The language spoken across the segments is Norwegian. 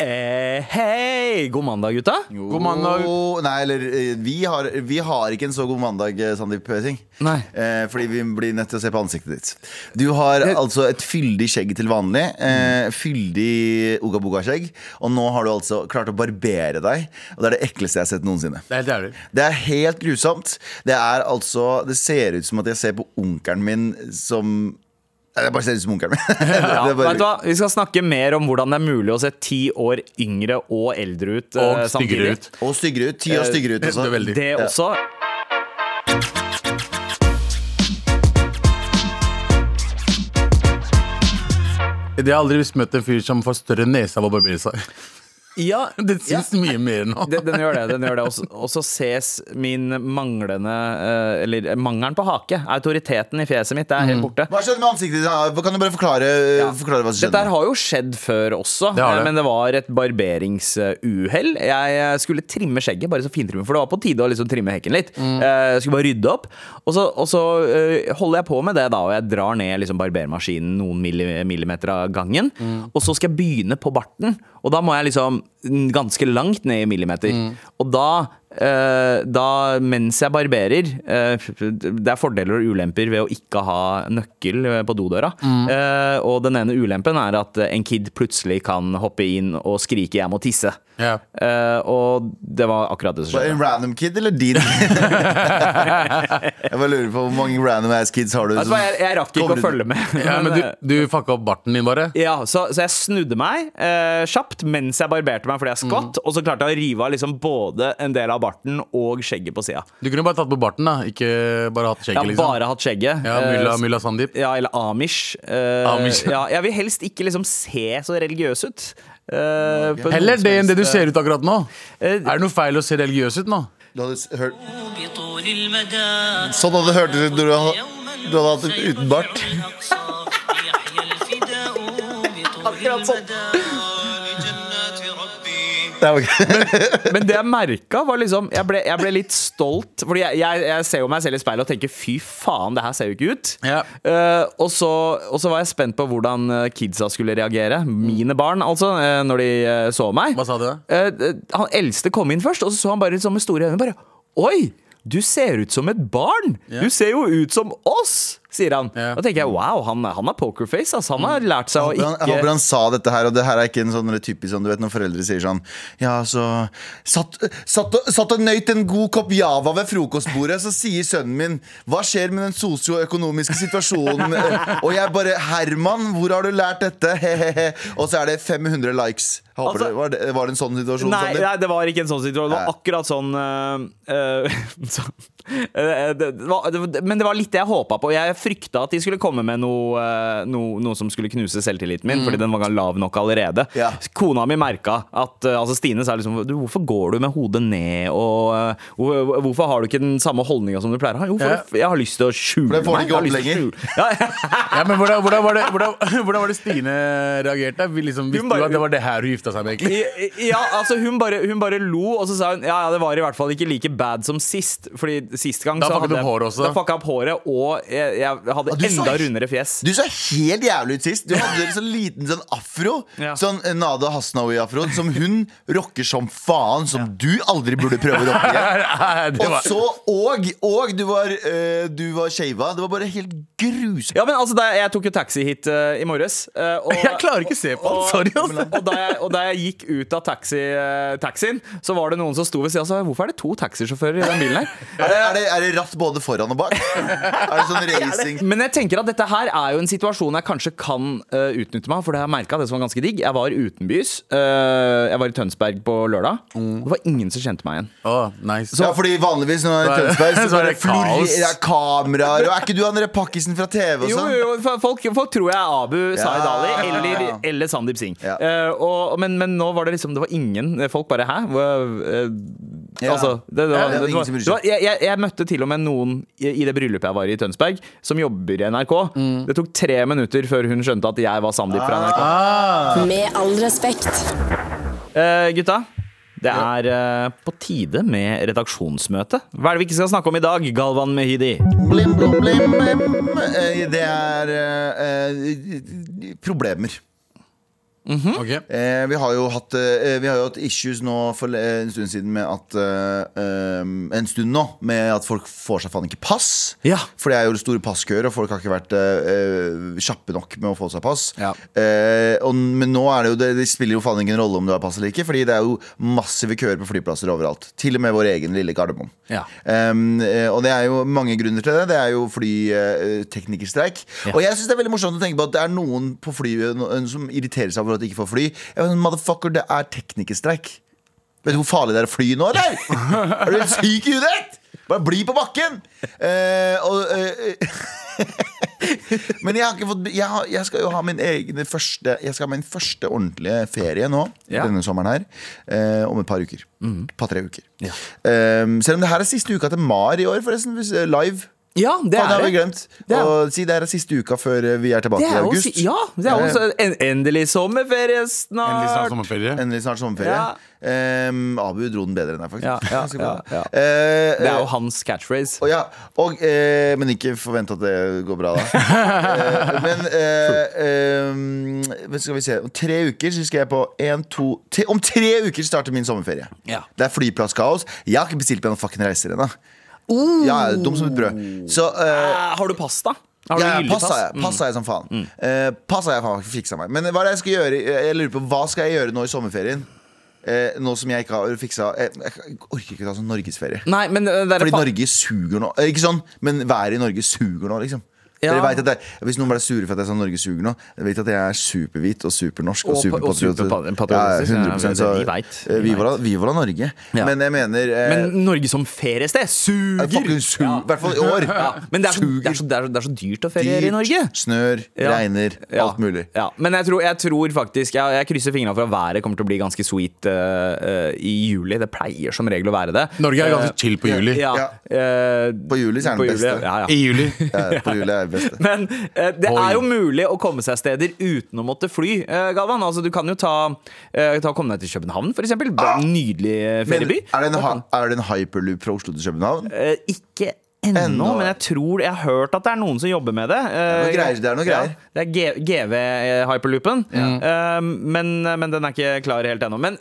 Eh, hei! God mandag, gutta. God mandag. Nei, eller eh, vi har, vi har ikke en så god mandag, eh, Sandeep Singh. Nei. Eh, fordi vi blir nødt til å se på ansiktet ditt. Du har altså et fyldig skjegg til vanlig. Eh, fyldig uga-boga-skjegg. Og nå har du altså klart å barbere deg. Og det er det ekleste jeg har sett noensinne. Det er helt jævlig. Det er helt grusomt. Det er altså Det ser ut som at jeg ser på onkelen min som Det bare ser ut som onkelen min. Ja, Det bare- vet du hva? Vi skal snakke mer om hvordan det er mulig å se ti år yngre og eldre ut eh, Og styggere samtidig. ut. Og styggere ut. Ti år styggere ut Det også. Det. Det også. Jeg har aldri møtt en fyr som får større nese av å barbere seg. Ja, den syns mye mer nå. den, den gjør det. den gjør det Og så- ses min manglende eh, Eller mangelen på hake. Autoriteten i fjeset mitt er helt borte. Hva skjedde med ansiktet ditt? Kan du bare forklare, forklare hva som skjedde? Dette har jo skjedd før også, Det det. eh, men det var et barberingsuhell. Jeg eh, skulle trimme skjegget, bare så fintrimme, for det var på tide å liksom trimme hekken litt. Mm. Eh, Jeg skulle bare rydde opp. Og så, og så eh, holder jeg på med det, da, og jeg drar ned liksom barbermaskinen noen millimeter av gangen. Mm. Og så skal jeg begynne på barten, og da må jeg liksom ganske langt ned i millimeter. Mm. Og da da mens jeg barberer eh, Det er fordeler og ulemper ved å ikke ha nøkkel eh, på dodøra. Mm. Eh, og den ene ulempen er at en kid plutselig kan hoppe inn og skrike 'jeg må tisse'. Ja. Eh, og det var akkurat det som skjedde. En random kid eller din? jeg bare lurer på Hvor mange random ass kids har du? Du jeg, jeg rakk ikke å følge med. Ja, men du, du fucka opp barten din, bare. Ja, så, så jeg snudde meg eh, kjapt mens jeg barberte meg fordi jeg skvatt. Og så klarte jeg å rive av liksom både en del av barten barten og skjegget på sida. Du kunne bare tatt på barten, da. Ikke bare hatt skjegget. Ja, liksom. bare hatt skjegget. Ja, Mulla, eh, mulla Sandeep. Ja, eller Amish. Uh, Amish. ja, jeg vil helst ikke liksom se så religiøs ut. Eh, uh, okay. Heller det enn det du ser ut akkurat nå. Uh, er det noe feil å se religiøs ut nå? Du hadde hørt Sånn hadde du hørt ut når du hadde, du hadde hatt uten bart. akkurat sånn. Det ikke- Men det jeg merka, var liksom Jeg ble, jeg ble litt stolt. Fordi jeg, jeg, jeg ser jo meg selv i speilet og tenker fy faen, det her ser jo ikke ut. Ja. Uh, og, så, og så var jeg spent på hvordan eh, kidsa skulle reagere. Mine barn, altså, uh, når de uh, så meg. Hva sa du? da? Han eldste kom inn først, og så så han bare liksom med store øyne. Bare Oi! Du ser ut som et barn! Ja. Du ser jo ut som oss! Sier han. Ja. Da tenker jeg wow, han, han har pokerface. Altså. Han har lært seg å ikke jeg håper han sa dette her, og det her er ikke en sånn typisk sånn, Du vet når foreldre sier sånn Ja, så Satt, satt, satt og nøyt en god kopp Java ved frokostbordet, så sier sønnen min Hva skjer med den sosioøkonomiske situasjonen? Og jeg bare Herman, hvor har du lært dette? Hehehe. Og så er det 500 likes. Altså- det, var, det, var det en sånn situasjon? Nei, nei, det var ikke en sånn situasjon. Det var akkurat sånn uh, så, øh, det, var, det, Men det var litt det jeg håpa på. Jeg frykta at de skulle komme med noe, uh, noe, noe som skulle knuse selvtilliten min, fordi den var lav nok allerede. Mm. Ja. Kona mi merka at øh, altså Stine sa liksom du, Hvorfor går du med hodet ned, og øh, hvorfor har du ikke den samme holdninga som du pleier å ha? Jo, for Ja. jeg har lyst til å skjule meg. For det får du ikke opp lenger. Ja, Ja, men hvordan, hvordan, var det, hvordan, hvordan var det Stine reagerte? Vi Liksom, visste du at det var det her hun gifta seg med, egentlig? Ja, altså hun bare, hun bare lo, og så sa hun ja, ja, det var i hvert fall ikke like bad som sist. Fordi sist gang Da så hadde håret også. Da fucka opp håret, og jeg, jeg hadde Ah, enda så- rundere fjes. Du så helt jævlig ut sist. Du hadde en sånn liten sånn afro. Ja. Sånn Nada Hasnaoui-afro som hun rocker som faen, som du aldri burde prøve å rocke. Og så, og, og du var, uh, du var shava. Det var bare helt grusomt. Ja, men altså, Jeg tok jo taxi hit uh, i morges. Uh, og, Jeg klarer ikke å se på han, sorry, altså. Og da, jeg, og da jeg gikk ut av taxi, eh, taxien, så var det noen som sto ved sida og sa hvorfor er det to taxisjåfører i den bilen her? Er det, er, det, er det ratt både foran og bak? Er det sånn racing? Men jeg tenker at dette her er jo en situasjon jeg kanskje kan uh, utnytte meg for det har jeg merka det som var ganske digg. Jeg var utenbys. Uh, jeg var i Tønsberg på lørdag. Det var ingen som kjente meg igjen. Oh, nice. Ja, fordi vanligvis når man er i Så er det- Tønsberg, så så er det kaos. florerer kameraer. Og er ikke du han pakkisen fra TV og sånn? jo, jo, folk, folk tror jeg er Abu Zaid Ja. Ali eller, eller Sandeep Singh. Ja. Uh, og, men, men nå var det liksom Det var ingen. Folk bare Hæ? Eh, Ja. Altså, det, det, var, det det, ingen var, det var, jeg, jeg, jeg møtte til og med noen i, i det bryllupet jeg var i i Tønsberg, som jobber i NRK. Mm. Det tok tre minutter før hun skjønte at jeg var Sandeep fra NRK. Ah, Med all respekt. Uh, gutta, Det er uh, på tide med redaksjonsmøte. Hva er det vi ikke skal snakke om i dag, Galvan Mehidi? Blim, blim, blim, blim. Eh, Det er eh, eh, -hmm. okay. Eh, vi har jo hatt eh, Vi har jo hatt issues nå for eh, en stund siden med at eh, eh, En stund nå med at folk får seg faen ikke pass. Ja. For det er jo store passkøer, og folk har ikke vært eh, eh, kjappe nok med å få seg pass. Ja. Eh, og, men nå er det jo det, det spiller jo faen ingen rolle om du har pass eller ikke, Fordi det er jo massive køer på flyplasser overalt. Til og med vår egen lille Gardermoen. Ja. Eh, og det er jo mange grunner til det. Det er jo flyteknikerstreik. Ja. Og jeg syns det er veldig morsomt å tenke på at det er noen på flyet som irriterer seg over at de ikke får fly. Jeg vet, motherfucker, det er teknikerstreik. Vet du hvor farlig det er å fly nå, eller? er du helt syk i hudet? Bare bli på bakken! Uh, og, uh, men jeg har ikke fått jeg, har, jeg skal jo ha min egen første Jeg skal ha min første ordentlige ferie nå Ja. denne sommeren her. Eh, om et par uker. Par-tre uker. Ja. Eh, selv om det her er siste uka til Mar i år, forresten. Live. Ja, det Fan, har er vi det. glemt. Det er- Og si det her er siste uka før eh, vi er tilbake er i august. Også, ja, det er jo Eh, en, endelig sommerferie Endelig snart snart. sommerferie. Endelig snart sommerferie. Ja. Um, Abu dro den bedre enn deg, faktisk. Ja, ja, ja, ja. Eh, Det er jo hans catchphrase. og ja, og, uh, men ikke forvent at det går bra, da. uh, men eh, eh, skal vi se Om tre uker så skal jeg på en, to tre, Om tre uker starter min sommerferie. Ja. Det er flyplasskaos. Jeg har ikke bestilt meg noen fucking reiser ennå. Ja, dum som et brød. Så uh, Eh, har du pasta? Har du ja, ja, gyldig pass har pass? jeg, passa har jeg som faen. Mm. Uh, passa jeg faen ikke fiksa meg. Men hva er det jeg skal gjøre Jeg lurer på, hva skal jeg gjøre nå i sommerferien? Eh, nå som jeg ikke har fiksa Jeg, jeg orker ikke ta sånn norgesferie. Nei, men eh, det er Fordi Norge suger nå. Eh, Ikke sånn, men været i Norge suger nå, liksom. Ja. Dere vet at jeg, Hvis noen ble sure for at jeg sa Norge suger nå, jeg vet at jeg er superhvit og supernorsk og, Og pa- og superpatriot. superpatriotisk, Ja, ja, 100 så, vi vet. eh, Vi Vi var vi var av Norge. Ja. Men jeg mener eh, Men Norge som feriested suger! I su- I hvert fall i år. Ja, men det er, så, Suger. det, er så, det, er, det er så dyrt å feriere i Norge. Snør, Ja. regner, Ja. alt mulig. Ja, men jeg tror, jeg tror faktisk Jeg, jeg krysser fingrene for at været kommer til å bli ganske sweet uh, uh, i juli. Det pleier som regel å være det. Norge er ganske chill på juli. Ja, Ja. eh, På juli så er den beste. Ja, ja. I juli. Ja, på juli er beste. Men eh, det Oi. er jo mulig å komme seg steder uten å måtte fly, eh, Galvan. Altså, du kan jo ta, eh, ta komme deg til København, for eksempel. Nydelig eh, Men ferieby. er det en, er det en hyperloop fra Oslo til København? Eh, ikke ennå, Ennå. men jeg tror Jeg har hørt at det er noen som jobber med det. Eh, noe greier, det er noe greier. Ja, det er G GV eh, Hyperloopen. Eh, men, men den er ikke klar helt ennå. Men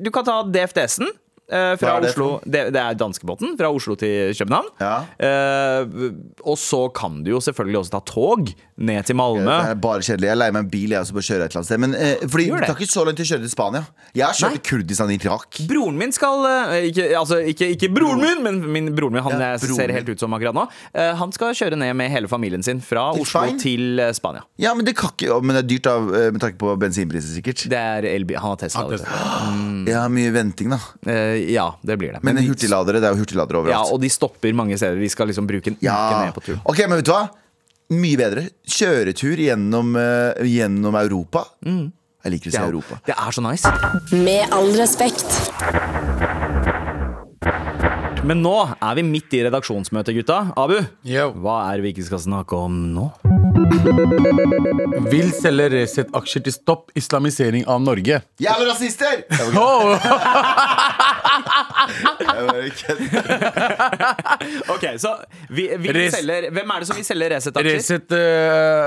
du kan ta DFDS-en. Eh, fra det Oslo, det, det er danskebåten fra Oslo til København. Ja. Eh, og så kan du jo selvfølgelig også ta tog ned til Malmö. Det er bare kjedelig. Jeg leier meg en bil jeg også på å kjøre et eller annet sted. Men eh, fordi det tar ikke så langt å kjøre til Spania. Jeg har kjørt til Kurdistan i Irak. Broren min skal eh, Ikke, altså, ikke, ikke broren min, men min broren min. Han Ja, broren ser helt ut som akkurat nå. Eh, han skal kjøre ned med hele familien sin fra Til Oslo Svein? til eh, Spania. Ja, men det kan ikke Men det er dyrt av, eh, med tanke på bensinpriser, sikkert. Det er elbil. Han har Tesla. Han har du. Ja, mye venting, da. Eh, ja, det blir det. Men hurtigladere, det er jo hurtigladere overalt. Ja, og de stopper mange steder. Vi skal liksom bruke en uke Ja. ned på tur. Ok, men vet du hva? Mye bedre. Kjøretur gjennom, uh, gjennom Europa. Jeg liker å se er, Europa. det er så nice. Med all respekt. Men nå er vi midt i redaksjonsmøtet, gutta. Abu, Yo. hva er det vi ikke skal snakke om nå? Vil selge Resett-aksjer til stopp islamisering av Norge. Jævla rasister! Oh, Ok, så vi, vi Res- selger, Hvem er det som vil selge Resett-aksjer? Resett, uh,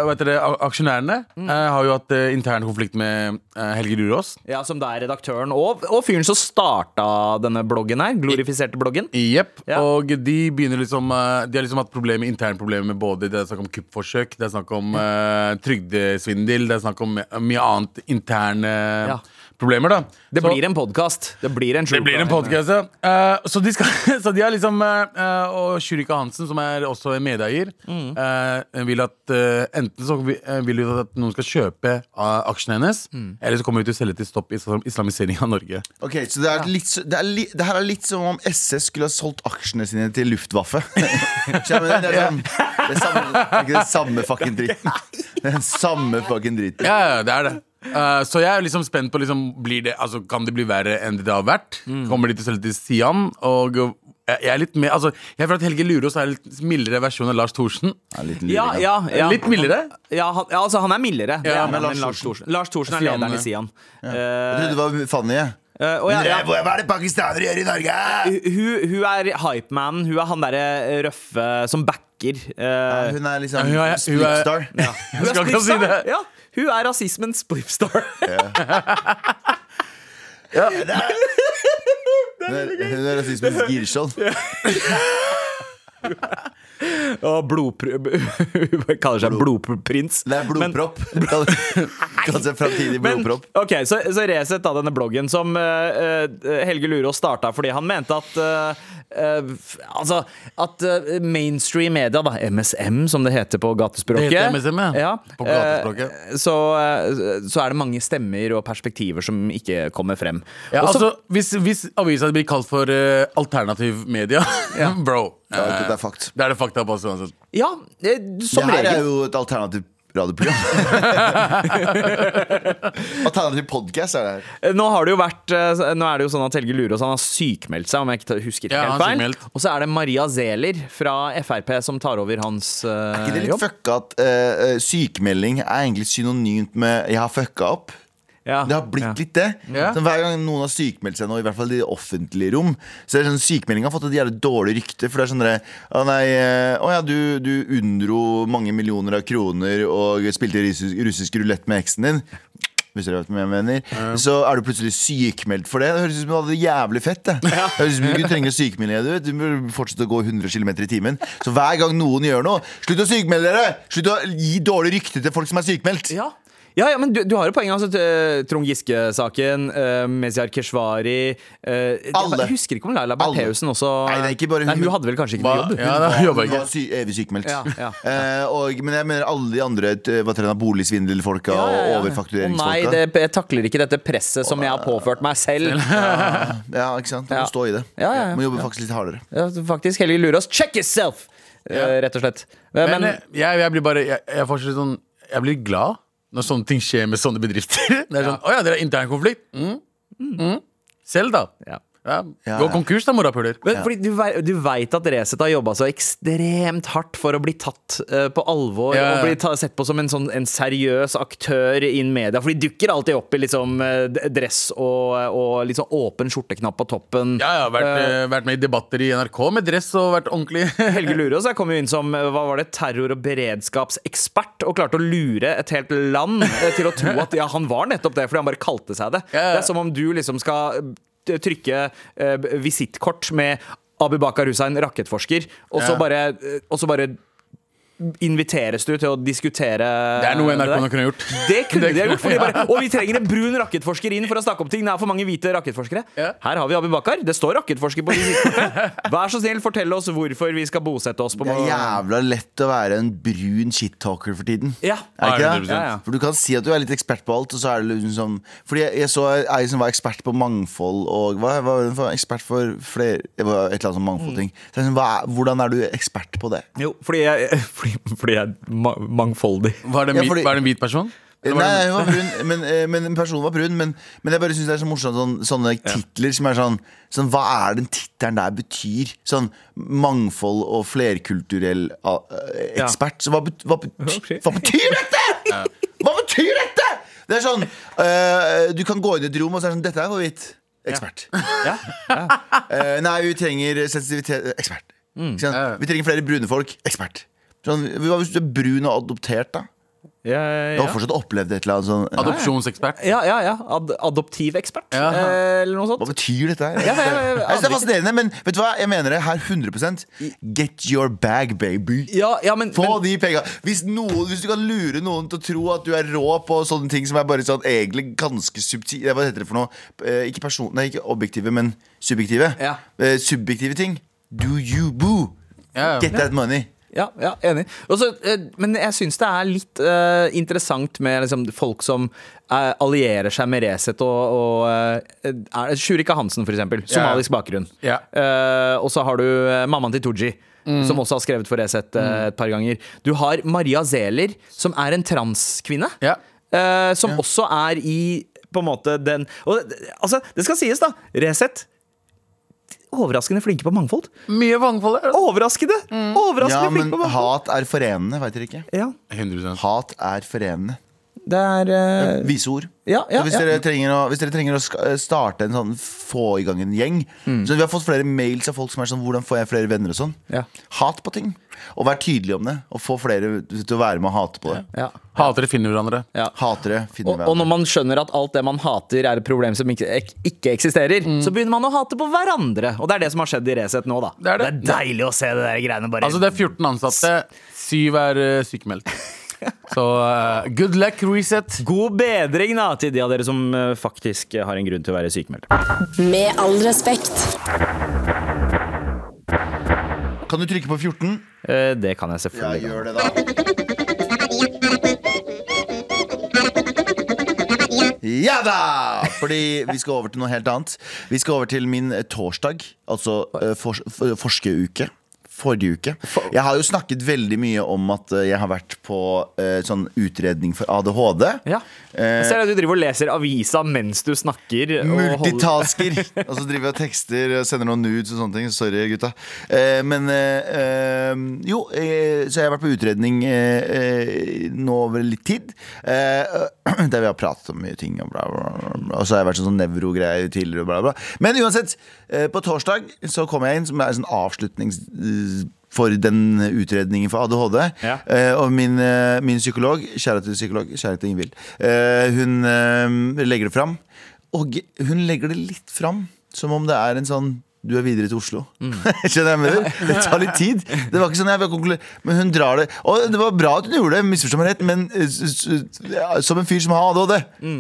hva heter det, a- aksjonærene eh, har jo hatt uh, intern konflikt med eh, Helge Lurås. Ja, Som da er redaktøren og, og fyren som starta denne bloggen her. Glorifiserte bloggen. Jepp. Ja. Og de begynner liksom eh, De har liksom hatt problemer, interne problemer med både Det er snakk om kuppforsøk, det er snakk om uh, trygdesvindel, det er snakk om mye annet interne Ja. Problemer, da. Det Så- blir en podkast. Det blir en Det blir en podcast, ja. Uh, så, de skal, så de har liksom uh, Og Shurika Hansen, som er også en medeier, Mm. uh, vil at enten så vil hun at noen skal kjøpe aksjene hennes, Mm. eller så kommer de til å selge til stopp islam islamisering av Norge. Ok, så det, er litt, det, er li, det her er litt som om SS skulle ha solgt aksjene sine til Luftwaffe. Det, er sånn, det, er samme, det er ikke den samme fucking dritten. Den samme fucking dritten. Ja, ja, det er det. Eh, så jeg er liksom spent på liksom, blir det, altså, Kan det bli verre enn det det har vært. Mm. Kommer de til å selge til Sian? Og jeg er litt mer altså, Jeg føler at Helge Lurås er en litt mildere versjon av Lars Thorsen. Ja, litt, Ja, ja, ja. Litt mildere? Ja, han, ja, altså han er mildere. Ja, er men han, Lars Lars Thorsen. Thorsen. Lars Thorsen er lederen i ja. Sian. Jeg trodde det var Fanny. Eh, ja, ja, Hva er det pakistanere gjør i Norge? hun, hun er hypemanen. Hun er han derre røffe som backer. eh, Hun er liksom Hun er- hun er- splitstar. hun er skal ikke si splitstar. det. Ja, hun er rasismens splipstar. Hun er, hun er rasismens Girson. Og blodpr... Hun kaller seg blodprins. Det er blodpropp. Kall seg framtidig Men, blodpropp. ok, Så, så Resett da denne bloggen som eh, Helge Lurås starta fordi han mente at eh, eh, f- Altså at uh, mainstream media, da, MSM som det heter på gatespråket Det heter MSM, ja. På gatespråket. Uh, så, så er det mange stemmer og perspektiver som ikke kommer frem. Ja, Også, altså, hvis, hvis avisa blir kalt for alternativ media, bro Ja, er, det er fakt. Da er det fakta på ja, regel. Det her er jo et alternativt radioprogram. Alternativ podkast er det her. Eh, Nå har det jo vært eh, Nå er det jo sånn at Helge Lurås han har sykmeldt seg, om jeg ikke husker Ja, helt feil. Og så er det Maria Zeler fra Frp som tar over hans eh, Er ikke det litt jobb. fucka at uh, sykemelding er egentlig synonymt med 'jeg har fucka opp'? Ja, Det har blitt ja. litt det. Ja. Så Hver gang noen har sykmeldt seg nå, i hvert fall i det offentlige rom, så er det sånn sykemelding har fått et jævlig dårlig rykte. For det er sånn derre Å nei, eh, å ja, du, du unndro mange millioner av kroner og spilte russisk, russisk rulett med eksen din. Hvis dere vet hva jeg mener Så er du plutselig sykmeldt for det. Det høres ut som du hadde det jævlig fett. Det, det høres ut som du ikke trenger å deg. Du, bør fortsette å gå 100 km i timen. Så hver gang noen gjør noe, slutt å sykmelde dere! Slutt å gi dårlig rykte til folk som er sykmeldt. Ja. Ja, ja, men du, du har jo poenget. Altså, Trond Giske-saken, uh, Mezyar Keshvari uh, Alle. Jeg husker ikke om Laila. Bertheussen også Nei, det er ikke bare hun, Nei, hun hadde vel kanskje ikke var, jobb? Ja, det var, Hun var sy evig sykemeldt. Ja, ja. Eh, og, men jeg mener alle de andre Var hva det, boligsvindelfolka Ja, ja, ja. og overfaktureringsfolka. nei, det, jeg takler ikke dette presset som jeg har påført meg selv. Ja, ikke sant? Du Ja. må stå i det. Ja, ja, ja. Må jobbe faktisk litt hardere. Ja, faktisk, Helge Lurås, check yourself! eh, rett og slett. Men, Men, eh, jeg, jeg blir bare Jeg, jeg, får sånn, jeg blir glad når sånne ting skjer med sånne bedrifter. Det er sånn, Å ja, dere har internkonflikt? Mm. Mm. Selv, da. ja. Ja. Ja, Gå konkurs, da, morapuler. Fordi du, du veit at Resett har jobba så ekstremt hardt for å bli tatt eh, på alvor Ja, ja. og bli ta, sett på som en, sånn, en seriøs aktør innen media. For de dukker alltid opp i liksom, eh, d- dress og, og litt sånn åpen skjorteknapp på toppen. Ja, har vært, eh, vært med i debatter i NRK med dress og vært ordentlig. Helge Lurås jeg kom jo inn som eh, hva var det, terror- og beredskapsekspert og klarte å lure et helt land eh, til å tro at ja, han var nettopp det, fordi han bare kalte seg det. Ja, ja. Det er som om du liksom skal eh, trykke eh, visittkort med Abubakar Hussein, rakettforsker, og så bare, eh, og så bare inviteres du til å diskutere Det er noe NRK nok kunne gjort. Det kunne de ha gjort. Fordi bare, og vi trenger en brun rakettforsker inn for å snakke om ting. Det er for mange hvite rakettforskere. Ja. Her har vi Abid Bakar. Det står rakettforsker på visittkortet. Vær så snill, fortell oss hvorfor vi skal bosette oss på Det er jævla lett å være en brun shit-talker for tiden. Ja. Er ikke det? Ja, ja. For Du kan si at du er litt ekspert på alt, og så er det liksom sånn Fordi jeg, jeg så ei som var ekspert på mangfold og hva, var hun for? Ekspert for flere et eller annet sånn mangfoldting. Så sånn, hvordan er du ekspert på det? Jo, fordi jeg, fordi, fordi jeg er ma mangfoldig. Var det en, Ja, hvit- fordi- var det en hvit person? Nei, hun var brun, men, eh, men personen var brun. Men, men jeg bare synes det er så morsomt sånn, sånne titler som er sånn, sånn Hva er den tittelen der betyr? Sånn mangfold og flerkulturell eh, ekspert. Så hva, bet, hva, bety, hva betyr dette?! Hva betyr dette?! Det er sånn uh, Du kan gå inn i et rom og så er det sånn Dette er hvorvidt ekspert. Eh, nei, vi trenger sensitivitet Ekspert. Mm. Vi trenger flere brune folk. Ekspert. Sånn, hva hvis du er brun og adoptert, da? Ja, Du har fortsatt opplevd et eller annet sånn Adopsjonsekspert. ja, ja. ja. Ad adoptivekspert, Ja. eh, eller noe Hva betyr dette her? Ja, ja, ja, ja. Jeg det er fascinerende, men vet du hva? Jeg mener det her 100% Get your bag, baby. Ja, ja, men, Få men de penga. Hvis, noen- hvis du kan lure noen til å tro at du er rå på sånne ting som er bare sånn egentlig ganske subtil Hva heter det for noe? Eh, Ikke person... Nei, ikke objektive, men subjektive. Ja. Eh, Subjektive ting. Do you boo? Ja, ja. Get that money. Ja, ja enig. Også, eh, men jeg syns det er litt uh, interessant med liksom, folk som uh, allierer seg med Resett og, og er, Shurika Hansen, for eksempel. Somalisk bakgrunn. Yeah. Uh, og så har du mammaen til Tooji. Som også har skrevet for Resett eh, et par ganger. Du har Maria Zeler, som er en transkvinne. Yeah. som også er i på en måte den og, Altså, det skal sies, da. Resett overraskende flinke på mangfold. Mye mangfold. er det. Overraskende! Overraskende Ja, flinke på mangfold. hat er forenende, veit dere ikke? Ja. 100%. Hat er forenende. Det er uh... Vise ord. Ja, ja, hvis, ja. Dere å, hvis dere trenger å starte en sånn få i gang en gjeng Så Vi har fått flere mails av folk som er sånn Hvordan får jeg flere venner og sånn? Ja. Hat på ting. Og vær tydelig om det. Og få flere til å være med og hate på det. ja. finner hverandre. Ja. Hatere. finner Og, og når man skjønner at alt det man hater er et problem som ikke, ek- ikke eksisterer, så begynner man å hate på hverandre. Og det er det som har skjedd i Resett nå, da. Det er det. deilig å se det der greiene bare Altså Det er 14 ansatte, syv er uh, sykemeldt. Så uh, good luck, reset. God bedring da til de av dere som uh, faktisk har en grunn til å være sykemeldt. Med all respekt. Kan du trykke på 14? Uh, Det kan jeg Ja, selvfølgelig. gjør det, da. Ja da! Fordi vi skal over til noe helt annet. Vi skal over til min eh, torsdag, altså eh, for, f- forskeruke. Forrige uke. Jeg har jo snakket veldig mye om at eh, jeg har vært på eh, sånn utredning for ADHD. Ja. Eh, Jeg ser at du driver og leser avisa mens du snakker. Multitasker. og så driver jeg og tekster og sender noen nudes og sånne ting. Sorry, gutta. Eh, men eh, eh, jo, eh, så jeg har vært på utredning eh, eh, nå over litt tid. Eh, der vi har pratet om mye ting og bla, bla, bla. Og så har jeg vært sånn, sånn nevrogreier tidligere og bla, bla. Men uansett, eh, på torsdag så kom jeg inn som er sånn avslutnings... For den utredningen for ADHD. Ja. Eh, og min, eh, min psykolog, kjære til psykolog, kjære til Ingvild, eh, hun legger det fram. Og hun legger det litt fram som om det er en sånn du er videre til Oslo. Skjønner jeg med det? Det tar litt tid. Det var ikke sånn jeg vil konkludere Men hun drar det. Og det var bra at hun gjorde det, misforstå meg rett, men ja, som en fyr som har ADHD,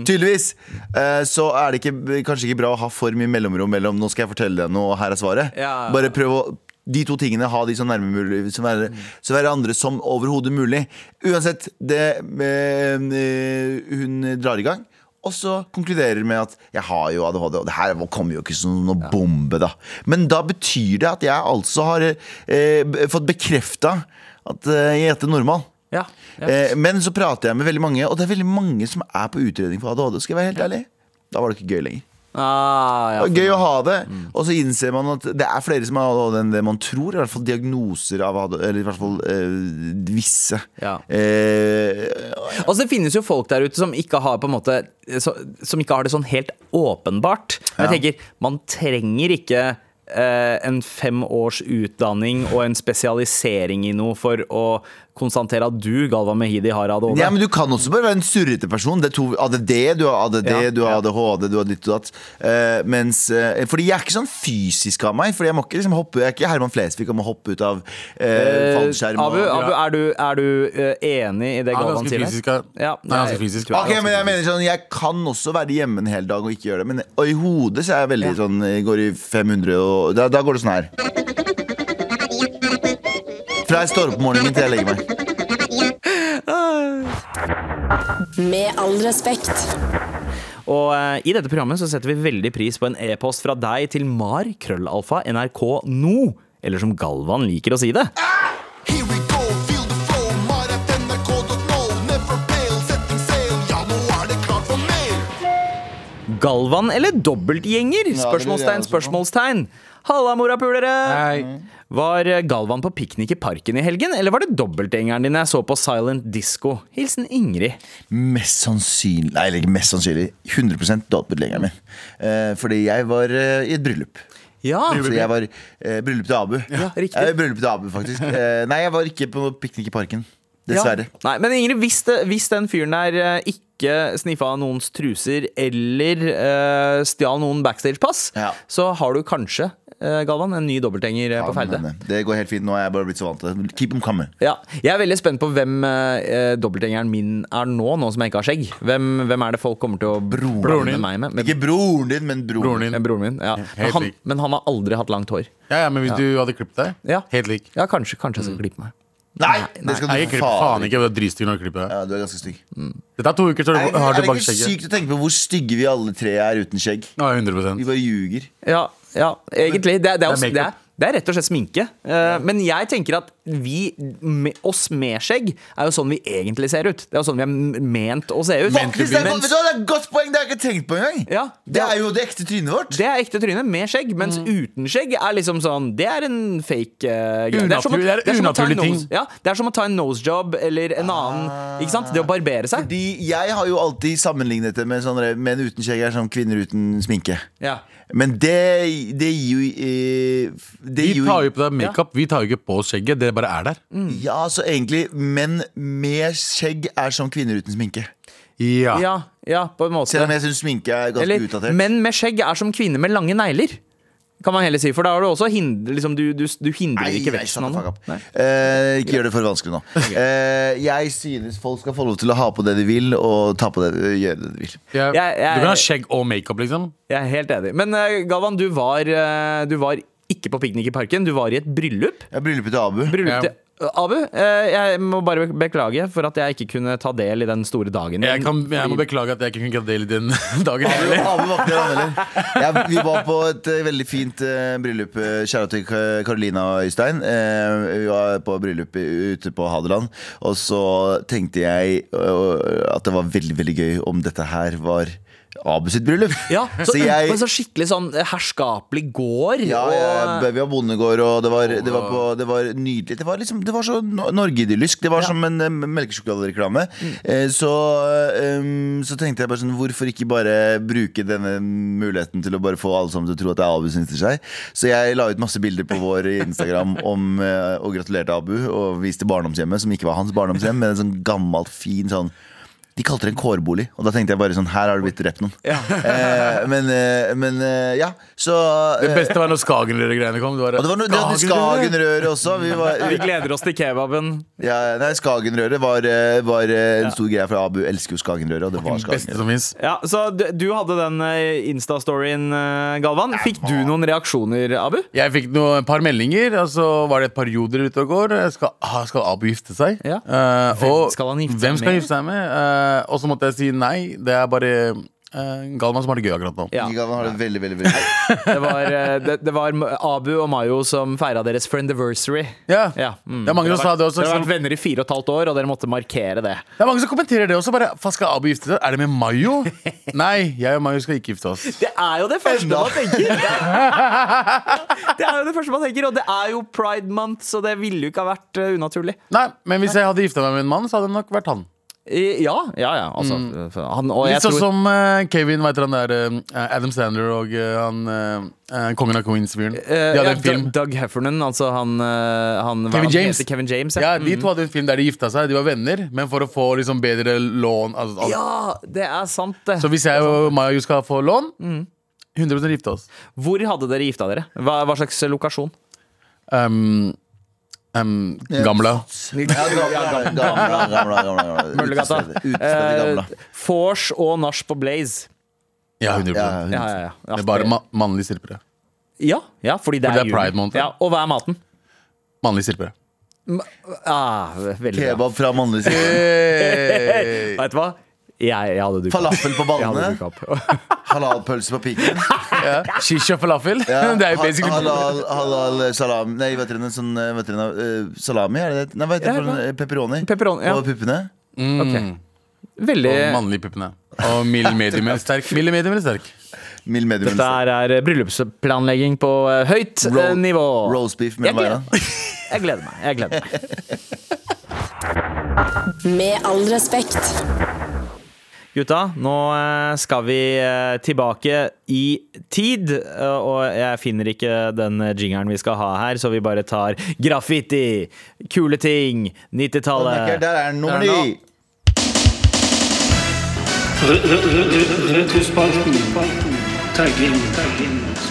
tydeligvis, eh, så er det ikke, kanskje ikke bra å ha for mye mellomrom mellom 'nå skal jeg fortelle deg noe, og her er svaret'. Ja. Bare prøv å de to tingene, ha de så nærme mulig så være, så andre som overhodet mulig. Uansett, det eh, Hun drar i gang. Og så konkluderer med at jeg har jo ADHD, og det her kommer jo ikke som noe bombe, da. Men da betyr det at jeg altså har eh, fått bekrefta at eh, jeg heter normal. Ja, ja. Eh, men så prater jeg med veldig mange, og det er veldig mange som er på utredning for ADHD. Skal jeg være helt ærlig? Da var det ikke gøy lenger. Ah, ja. Det gøy å ha det, og så innser man at det er flere som har ADHD enn det man tror. I hvert fall diagnoser av eller i hvert fall eh, visse. Ja. Eh, og så finnes jo folk der ute som ikke har på en måte Som ikke har det sånn helt åpenbart. Men jeg tenker, man trenger ikke eh, en fem års utdanning og en spesialisering i noe for å konstatere at du, Galva Mehidi, har ADHD. ja, men Du kan også bare være en surrete person. Det er to, ADD, du har ADD, Ja, du har ADHD, du har ditt og datt. Uh, mens, uh, fordi jeg er ikke sånn fysisk av meg. Fordi Jeg må ikke liksom hoppe Jeg er ikke Herman Flesvig om å hoppe ut av eh, Eh, fallskjerm. Abu, og- Abu, er du, er du enig i det Galvan sier? ja. Ja, er ganske fysisk. Ok, men jeg mener sånn Jeg kan også være hjemme en hel dag og ikke gjøre det. Men og i hodet så er jeg veldig sånn Jeg går i 500 og Da, da går det sånn her. Fra jeg står opp om morgenen til jeg legger meg. Med all respekt. Og eh, i dette programmet så setter vi veldig pris på en e-post fra deg til mar krøllalfa nrk no, eller som Galvan liker å si det. Galvan eller dobbeltgjenger? Spørsmålstegn, spørsmålstegn. Halla, morapulere! Var eh, Galvan på piknik i parken i helgen, eller var det dobbeltgjengeren din jeg så på Silent Disco? Hilsen Ingrid. Mest sannsynlig Nei, eller ikke mest sannsynlig. 100% dobbeltgjengeren min. Eh, fordi jeg var eh, i et bryllup. Ja, Så jeg var eh, bryllup til Abu. Ja, riktig. Var bryllup til Abu, faktisk. Eh, nei, jeg var ikke på piknik i parken. Dessverre. Ja. Nei, men Ingrid, hvis, det, hvis den fyren der eh, ikke sniffa noens truser eller eh, stjal noen backstage-pass, Ja. så har du kanskje, eh, Galvan, en ny dobbeltgjenger ja, på Ferde. Eh, det går helt fint. Nå er jeg bare blitt så vant til det. Keep them coming. Ja, jeg er veldig spent på hvem eh, dobbeltgjengeren min er nå, nå som jeg ikke har skjegg. Hvem, hvem er det folk kommer til å Broren blande din. meg med? Men, Ikke broren din, men broren, Broren din. med broren min, ja. Men han, men han har aldri hatt langt hår. Ja, ja, men hvis du hadde klippet deg, Ja. helt lik. Ja, kanskje, kanskje jeg skal klippe meg. Nei, det skal Nei, du jeg klipper faen ikke. Det er dritstygg når du klipper deg. Ja, du er ganske stygg. Dette er to uker, så du har er det ikke sykt å tenke på hvor stygge vi alle tre er uten skjegg? Ja, 100% Vi bare ljuger. Ja, ja egentlig. Det, det, er, er også, det, er, det er rett og slett sminke. Eh, Men jeg tenker at vi, med, oss med skjegg, er jo sånn vi egentlig ser ut. Det er jo sånn vi er ment å se ut. Faktisk, det, er, Mens- vet du hva, det er et godt poeng! Det har jeg ikke tenkt på engang! Ja, Det er jo det ekte trynet vårt. Det er ekte trynet med skjegg, mens uten skjegg er liksom sånn Det er en fake uh, greie. Det er som å ta en unaturlig ting. nose- Ja, det er som å ta en nosejob eller en annen Ikke sant? Det å barbere seg. Fordi jeg har jo alltid sammenlignet det med sånne menn uten skjegg er som kvinner uten sminke. Ja. Men det, det gir jo eh, Vi tar jo på deg makeup, vi tar jo ikke på skjegget. Det bare er der. Ja, så egentlig menn med skjegg er som kvinner uten sminke. Ja. Ja, ja, på en måte. Selv om jeg syns sminke er ganske Eller, utdatert. menn med skjegg er som kvinner med lange negler. Kan man heller si, for da har du også hinder, liksom, du, du, du hindrer ikke veksten av noe. Eh, ikke gjør det for vanskelig nå. Eh, jeg synes folk skal få lov til å ha på det de vil, og ta på det, gjøre det de vil. Jeg- jeg- Du kan ha skjegg og makeup, liksom. Jeg er helt enig. Men eh, Galvan, du var, du var ikke på piknik i parken. Du var i et bryllup. Ja, bryllupet til Abu. bryllup til Abu, eh, jeg må bare beklage for at jeg ikke kunne ta del i den store dagen. Jeg, kan, jeg må beklage at jeg ikke kunne ta del i den dagen. heller. Abu var ikke der. Ja, vi var på et eh, veldig fint eh, bryllup. eh, Kjære til Karolina og Øystein. Eh, vi var på bryllup ute på Hadeland. Og så tenkte jeg eh, at det var veldig, veldig gøy om dette her var Abu sitt bryllup. Ja, så, så jeg så skikkelig sånn herskapelig gård. ja, ja vi var bondegård, og det var, det var, på, det var nydelig. Det var, liksom, det var så no- Norge-idyllisk. Det var som en eh, melkesjokoladereklame. Mm. så, um, så tenkte jeg bare sånn Hvorfor ikke bare bruke denne muligheten til å bare få alle sammen til å tro at det er Abu som gifter seg? Så jeg la ut masse bilder på vår Instagram om, eh, og gratulerte Abu, og viste barndomshjemmet, som ikke var hans barndomshjem, men en sånn gammelt, fin sånn de kalte det en kårbolig, og da tenkte jeg bare sånn Her har det blitt drept noen. Eh, men, eh, men eh, ja, så Det eh, beste var når Skagenrøret-greiene kom. Det var, og det var noe, det Skagenrøret også. Vi var, vi gleder oss til kebaben. ja, nei, Skagenrøret var, eh, var eh, en stor greie, for Abu elsker jo Skagenrøret. Og det var beste Skagenrøret. som fins. Ja, så du, du hadde den eh, Insta-storyen, eh, Galvan. Fikk du noen reaksjoner, Abu? Jeg fikk noe, et par meldinger, og så var det et par joder ute og går. Skal, ah, skal Abu gifte seg? Ja. Eh, Hvem skal han gifte seg hvem skal med? han gifte seg med? Eh, og så måtte jeg si nei. Det er bare uh, Galvan som har det gøy akkurat nå. Ja. Galvan har det veldig, veldig, veldig gøy. Det var, eh, det, det var Abu og Mayo som feira deres friendiversary. Ja. Ja, mm. Det er mange som sa det også. Dere har vært venner i fire og et halvt år, og dere måtte markere det. det er mange som kommenterer det også. Bare, Faen, skal Abu gifte seg? Er det med Mayo? Nei, jeg og Mayo skal ikke gifte oss. Det er jo det første Enda. man tenker! Det er jo det første man tenker, og det er jo pride month, så det ville jo ikke ha vært eh, unaturlig. Nei, Men hvis jeg hadde gifta meg med en mann, så hadde det nok vært han. Ja, ja, ja. Altså, han, og jeg Litt sånn tror som uh, Kevin, veit dere han der uh, Adam Sandler og uh, han Kongen av Queens-fyren. De hadde ja, en film. Doug, Heffernan, altså han, han Kevin han James. Kevin James Ja, De to hadde en film der de gifta seg. De var venner, men for å få liksom bedre lån altså, altså. Ja, det er sant, det. Så hvis jeg og Maya skal få lån, 100% gifte oss. Hvor hadde dere gifta dere? Hva, hva slags lokasjon? Um, um, gamla. Ja, gamla, gamla, gamla, gamla, gamla. Møllergata. Eh, Vors og nach på Blaze. Ja, 100 Ja, Ja, ja, ja. ja, Det er bare ma mannlige strippere. ja, ja, fordi det Fordi er, det er. Pride month. Ja, og hva er maten? Mannlige strippere. Ah. Kebab fra mannlig side. Veit Vet du hva? Jeg, jeg hadde dukka. Falafel på ballene. Halalpølse på piken. Ja. og falafel. Ja, det er jo basically halal, halal salami Nei, vet dere, sånn eh, vet dere, uh, Salami, er det det? Nei, hva heter det Ja, pepperoni? Pepperoni, ja. Og puppene? Ok. Veldig Og mannlige puppene. Og mild medium eller sterk. Mild medium eller sterk. Mild medium. Dette er, er bryllupsplanlegging på eh, høyt eh, Ro- nivå. Rose beef mellom øynene. jeg gleder meg. Jeg gleder meg. Med all respekt. Gutta, nå eh, skal vi eh, tilbake i tid. eh, Og jeg finner ikke den jingeren vi skal ha her, så vi bare tar graffiti, kule ting, 90-tallet. Der er den nummer er ni. Retrospalten. Tagging.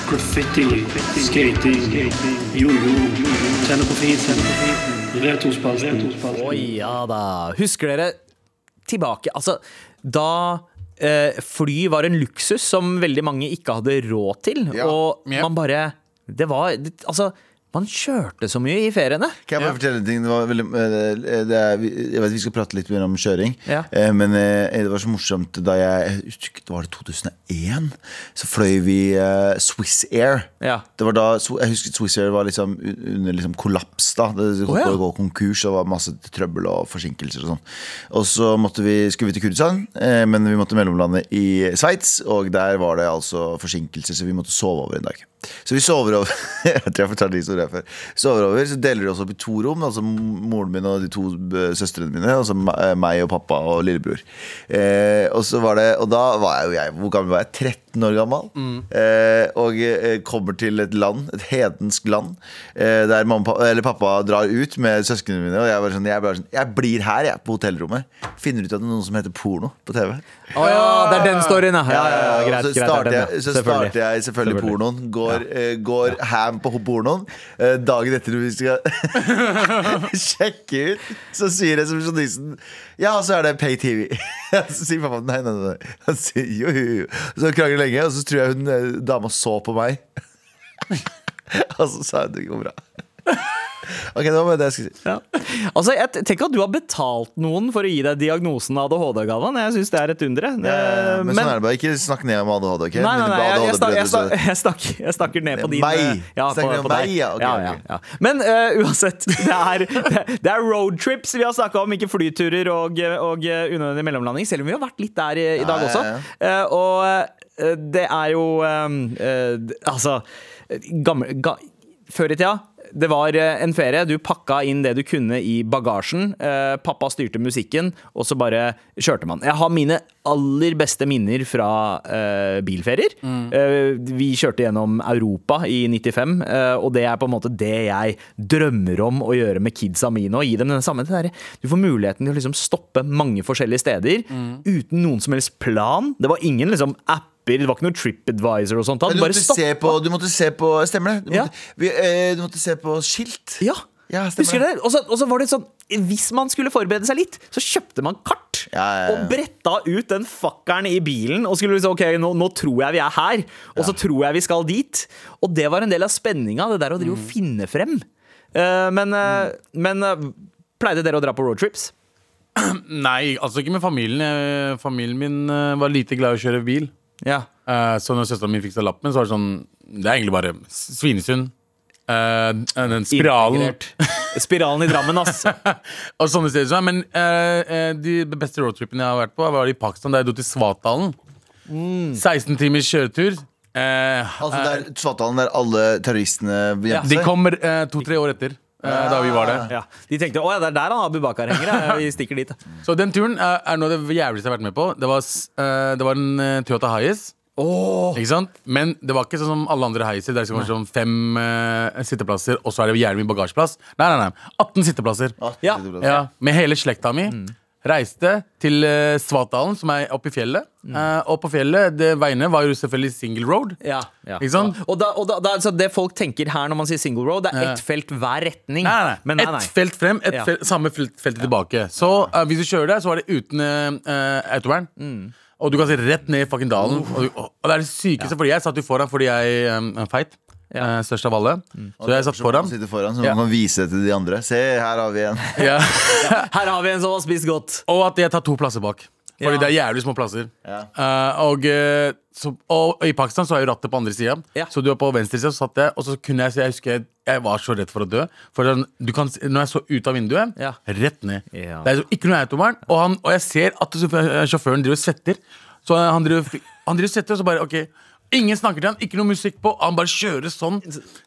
Graffiti. Skating. Jojo. Tenne på. Retrospalten. Å ja da. Husker dere tilbake Altså, da eh, fly var en luksus som veldig mange ikke hadde råd til, Ja. og man bare Det var det, Altså, Man kjørte så mye i feriene. Kan jeg bare fortelle en ting? Det var veldig, eh, det er, jeg vet vi skal prate litt mer om kjøring, Ja. eh, men eh, det var så morsomt da jeg ikke, Var det 2001? Så fløy vi Swiss Air. Ja. Det var da, jeg husker Swiss Air var liksom under liksom kollaps. da Det holdt ja. å gå konkurs, og det var masse trøbbel og forsinkelser. Og sånn Og så måtte vi, skulle vi til Kurdistan, eh, men vi måtte mellomlande i Sveits. Og der var det altså forsinkelser, så vi måtte sove over en dag. Så vi sover over Jeg tror jeg fortalte historien før. Sover over, Så deler vi oss opp i to rom. Altså moren min og de to søstrene mine. Altså eh, meg og pappa og lillebror. Eh, og så var det Og da var jeg jo jeg Hvor gammel var jeg? 13 år gammel. Eh, og eh, kommer til et land, et hedensk land, eh, der mamma, eller pappa drar ut med søsknene mine. Og jeg, var sånn, jeg, bare sånn, jeg blir her, jeg, på hotellrommet. Finner ut at det er noen som heter porno på TV. Å ja, det er den storyen, ja. ja, ja, ja greit, så er starter, jeg, så Selvfølgelig. starter jeg selvfølgelig pornoen. Går, eh, går ham på pornoen. Eh, dagen etter vi skal sjekke ut, så sier resepsjonisten Ja, så er det Pay TV. så sier pappa nei, nei, nei. Han sier jo, jo, jo. Så krangler lenge, og så tror jeg hun eh, dama så på meg. og så sa hun det går bra. Ok, det var bare det jeg skulle si. Ja. Altså, jeg tenker at du har betalt noen for å gi deg diagnosen ADHD-gaven. Jeg syns det er et under. jeg. ja, Men, Men- sånn er det bare. Ikke snakk ned om ADHD, ok? Nei, nei, nei, nei, jeg, jeg, ADHD snak, jeg, snak, jeg, snakker, jeg snakker ned på din Meg? eh, Ja, om deg. meg? Ja, okay, ja, ja, ja. Men uh, uansett, det er, det, det er roadtrips vi har snakka om, ikke flyturer og, og eh, unødvendig mellomlanding. Selv om vi har vært litt der i, i dag også. Eh, og uh, det er jo Altså, gammel, ga, før i tida det var eh, en ferie. Du pakka inn det du kunne i bagasjen. Eh, pappa styrte musikken, og så bare kjørte man. Jeg har mine aller beste minner fra eh, bilferier. Eh, vi kjørte gjennom Europa i 95, eh, og det er på en måte det jeg drømmer om å gjøre med kidsa mine. Og gi dem den samme der. Du får muligheten til å liksom stoppe mange forskjellige steder uten noen som helst plan. Det var ingen liksom apper, det var ikke noe TripAdvisor og sånt. Du måtte, se på, du måtte se på Stemmer det? Du Ja. måtte, vi, eh, du måtte se på skilt. Ja, Ja, husker du det. Og så, var det sånn Hvis man skulle forberede seg litt, så kjøpte man kart. Ja, ja, ja. Og bretta ut den fakkeren i bilen og skulle liksom Ok, nå, nå tror jeg vi er her, og så tror jeg vi skal dit. Og det var en del av spenninga, det der å drive og finne frem. Uh, men eh, men uh, pleide dere å dra på roadtrips? Nei, altså ikke med familien. Familien min var lite glad i å kjøre bil. Ja. Eh, Så når søsteren min fikk seg lappen, så var det sånn Det er egentlig bare Svinesund. eh, den spiralen Integrert. Spiralen i Drammen, ass. og sånne steder. som er. Men eh, eh, de beste roadtripene jeg har vært på, var i Pakistan, da jeg dro til Svatdalen. 16 timers kjøretur. Eh, Altså der, Svartdalen der alle terroristene gjemte de seg. kommer eh, to-tre år etter. Eh, Da vi var der. Ja. De tenkte å ja, det er der han Abu Bakar henger. Vi stikker dit. Så den turen er, er noe av det jævligste jeg har vært med på. Det var, eh, det var en Toyota Toyota Oh. Ikke sant? Men det var ikke sånn som alle andre heiser. Der det kanskje sånn fem uh, sitteplasser, og så er det jævlig mye bagasjeplass. Nei, nei, nei. 18 sitteplasser. Ja. Ja, Med hele slekta mi. Reiste til uh, Svatdalen, som er oppe i fjellet. Eh, og på fjellet, det veiene var jo selvfølgelig single road. Ja, ja. Ikke sant? Og, da, og da, da, så det folk tenker her når man sier single road, det er ett felt hver retning. Nei, nei, Men nei, nei. Ett felt frem, et Ja. felt, samme felt, feltet tilbake. Så uh, hvis du kjører der, så var det uten uh, autovern. Mm. Og du kan se rett ned i fucking dalen. Og, du- og det er det sykeste, fordi jeg satt jo foran fordi jeg um, er feit. Eh, størst av alle. Så jeg satt Så foran. man foran, så Ja. man kan vise det til de andre. Se, her har vi en. Ja. Her har vi en som har spist godt. Og at jeg tar to plasser bak. Fordi Ja. det er jævlig små plasser. Ja. Eh, og, eh, så, og i Pakistan så er jo rattet på andre sida. Ja. Så du er på venstre side, så satt jeg, og så kunne jeg se Jeg husker jeg, jeg var så redd for å dø. For du kan, når jeg så ut av vinduet, Ja. rett ned. Ja. Det er så, ikke noe autovern. Og, han, og jeg ser at sjåføren driver og svetter. Så han driver, han driver og svetter, og så bare OK. Ingen snakker til han, ikke noe musikk på. Han bare kjører sånn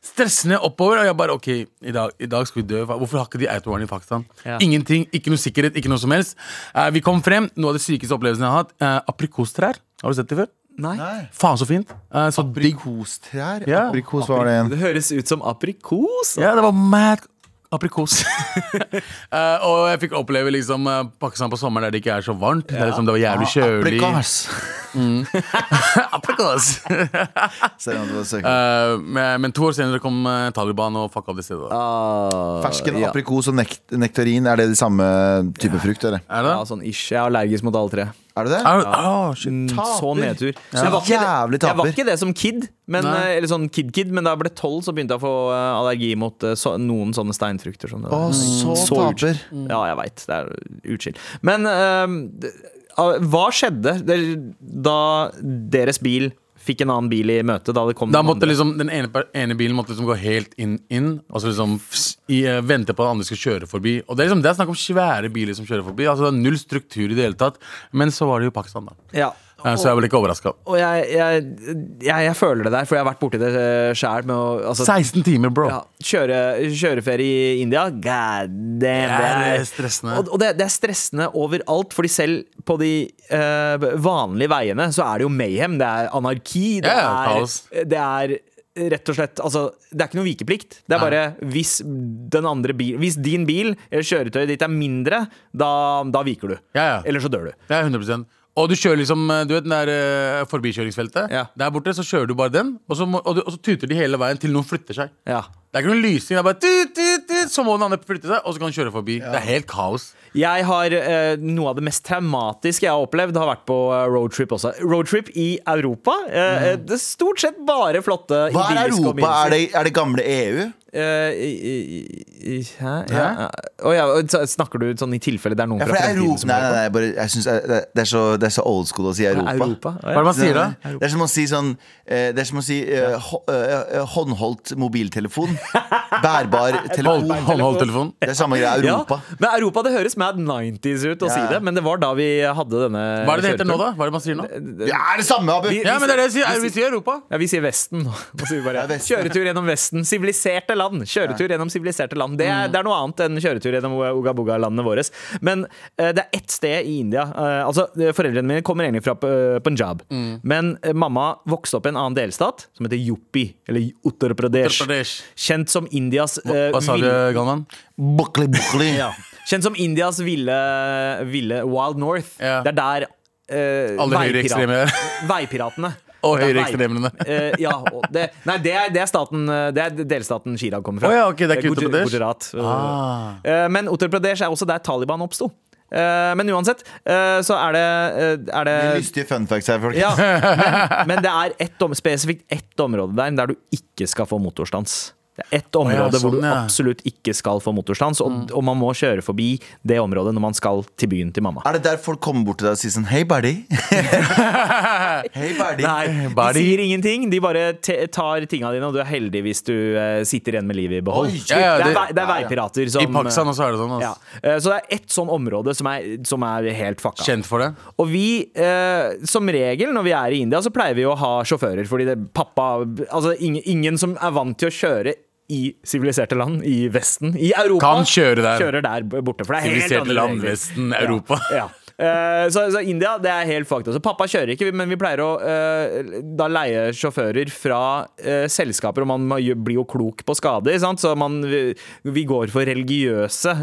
stressende oppover. Og jeg bare OK, i dag, i dag skal vi dø. Hvorfor har ikke de autovern i Pakistan? Ja. Ingenting, ikke noe sikkerhet, ikke noe som helst. Uh, vi kom frem, noe av det sykeste opplevelsene jeg har hatt. Uh, aprikostrær. Har du sett det før? Nei. Nei. Faen, så fint. Uh, så. Aprikostrær? Ja. Aprikos, var det en. Det høres ut som aprikos. Ja, det var mad aprikos. uh, og jeg fikk oppleve liksom uh, Pakistan på sommeren der det ikke er så varmt. Det, er liksom, det var jævlig kjølig. Aprikos. Aprikos. Det var søker. Eh, men, men to år senere kom eh, Taliban og fucka opp det stedet. da. Ah, Fersken, ja. aprikos og nekt nektarin, er det de samme type frukt? Eller? Er det? Ja, sånn ish. Jeg er allergisk mot alle tre. Er du det? Er, oh. Mm, Taper. Så nedtur. Så Jeg, var ikke jævlig taper. jeg var ikke det som kid, men, Nei. eh, eller sånn kid-kid, men da jeg ble tolv, så begynte jeg å få eh, allergi mot eh, så, noen sånne steinfrukter. Som det Å, så, så utskilt. taper. Ja, jeg veit. Det er utskilt. Men eh, ah, hva skjedde da deres bil fikk en annen bil i møte? Da det kom Da måtte andre? liksom, Den ene, ene bilen måtte liksom gå helt inn, inn og så liksom fss, i, eh, vente på at andre skal kjøre forbi. Og Det er liksom, det er snakk om svære biler som kjører forbi. Altså det er Null struktur i det hele tatt. Men så var det jo Pakistan, da. ja. Eh, Så jeg ble ikke overraska. Og jeg, jeg, jeg, jeg føler det der, for jeg har vært borti det sjæl. Altså, 16 timer, bro. ja, kjøre, kjøreferie i India, god damn. Det er stressende. Og, og det, det er stressende overalt, fordi selv på de uh, vanlige veiene så er det jo mayhem. Det er anarki. Det, ja, er, det er rett og slett Altså, det er ikke noe vikeplikt. Det er bare hvis bil Hvis din bil eller kjøretøyet ditt er mindre, da, da viker du. Ja, ja. Eller så dør du. Det er 100 Og du kjører liksom eh, Du vet den der eh, forbikjøringsfeltet? Ja. Der borte så kjører du bare den, og så, må, og, du, og så tuter de hele veien til noen flytter seg. Ja. Det er ikke noen lysing. Det er bare tut, tut, tut, Så må den andre flytte seg, og så kan den kjøre forbi. Det er helt kaos. Jeg har eh, Noe av det mest traumatiske jeg har opplevd, har vært på eh, roadtrip også. Roadtrip i Europa. Eh, Det er stort sett bare flotte Hva er idylliske Europa? Er det, er det gamle EU? Eh, Hæ? Ja. Å ja, snakker du sånn i tilfelle det er noen Ja, fra fremtiden som Nei, nei, nei bare, jeg synes, det, det, er så, det er så old school å si Europa. Europa? Hva er det man sier da? Det er som å si sånn eh, Det er som å si eh, eh, håndholdt mobiltelefon. Bærbar telefon. Håndholdt Håndholdtelefon. Det er samme greia. Europa. Ja, men Europa, det høres mad 90s ut å Ja. si det, men det var da vi hadde denne Hva er det det heter nå, da? Hva er det man sier nå? Det er det samme, Abu? Vi- Ja, men det er det jeg sier. Vi sier Europa. Ja, vi sier Vesten nå. Vi Kjøretur gjennom Vesten. Siviliserte land. Kjøretur gjennom siviliserte land. Det Mm. er, det er noe annet enn kjøretur gjennom Ugabuga-landene våre. Men uh, det er ett sted i India uh, Altså, eh, Foreldrene mine kommer egentlig fra Punjab. Mm. Men mamma vokste opp i en annen delstat som heter Yupi, eller Uttar Pradesh. Uttar Pradesh. Kjent som Indias eh, Hva sa du, Galvan? Bukli, bukli. ja. Kjent som Indias ville, ville Wild North. Ja. Det er der uh, Alle veipirat- høyreekstreme. Veipiratene. Og Det er høyreekstremene. eh, ja, det, nei, det er, det er staten eh, Det er delstaten Chirag kommer fra. Oh, ja, okay, det er ikke Eh, Uttar Gujar- Pradesh? Gujarat. Ah. Uh, Men Uttar Pradesh er også der Taliban oppsto. Uh, Men uansett, uh, så er det, uh, er det Lystige fun facts her, folk. ja, men, men det er ett om, spesifikt ett område der der du ikke skal få motorstans. Det er ett område hvor sånn, du ja. absolutt ikke skal få motorstans, og, og man må kjøre forbi det området når man skal til byen til mamma. Er det der folk kommer bort til deg og sier sånn Hei, buddy. Hei, buddy. Nei, de sier ingenting. De bare te tar tinga dine, og du er heldig hvis du uh, sitter igjen med livet i behold. Oi, Ja, ja, det, er, det- det er veipirater som I Pakistan også er det sånn. ja. ass. Eh, Så det er ett sånn område som er, som er helt fucka. Kjent for det. Og vi, uh, som regel når vi er i India, så pleier vi å ha sjåfører. Fordi det, pappa Altså ingen, ingen som er vant til å kjøre i siviliserte land i Vesten, i Europa, Kan kjøre der. kjører der borte. For det er helt andre land, regler. Vesten, Europa. Ja. ja. Eh, så, så India, det er helt fakta. Så pappa kjører ikke, men vi pleier å uh, da leie sjåfører fra uh, selskaper, og man blir jo klok på skade, sant? så man, vi, går for religiøse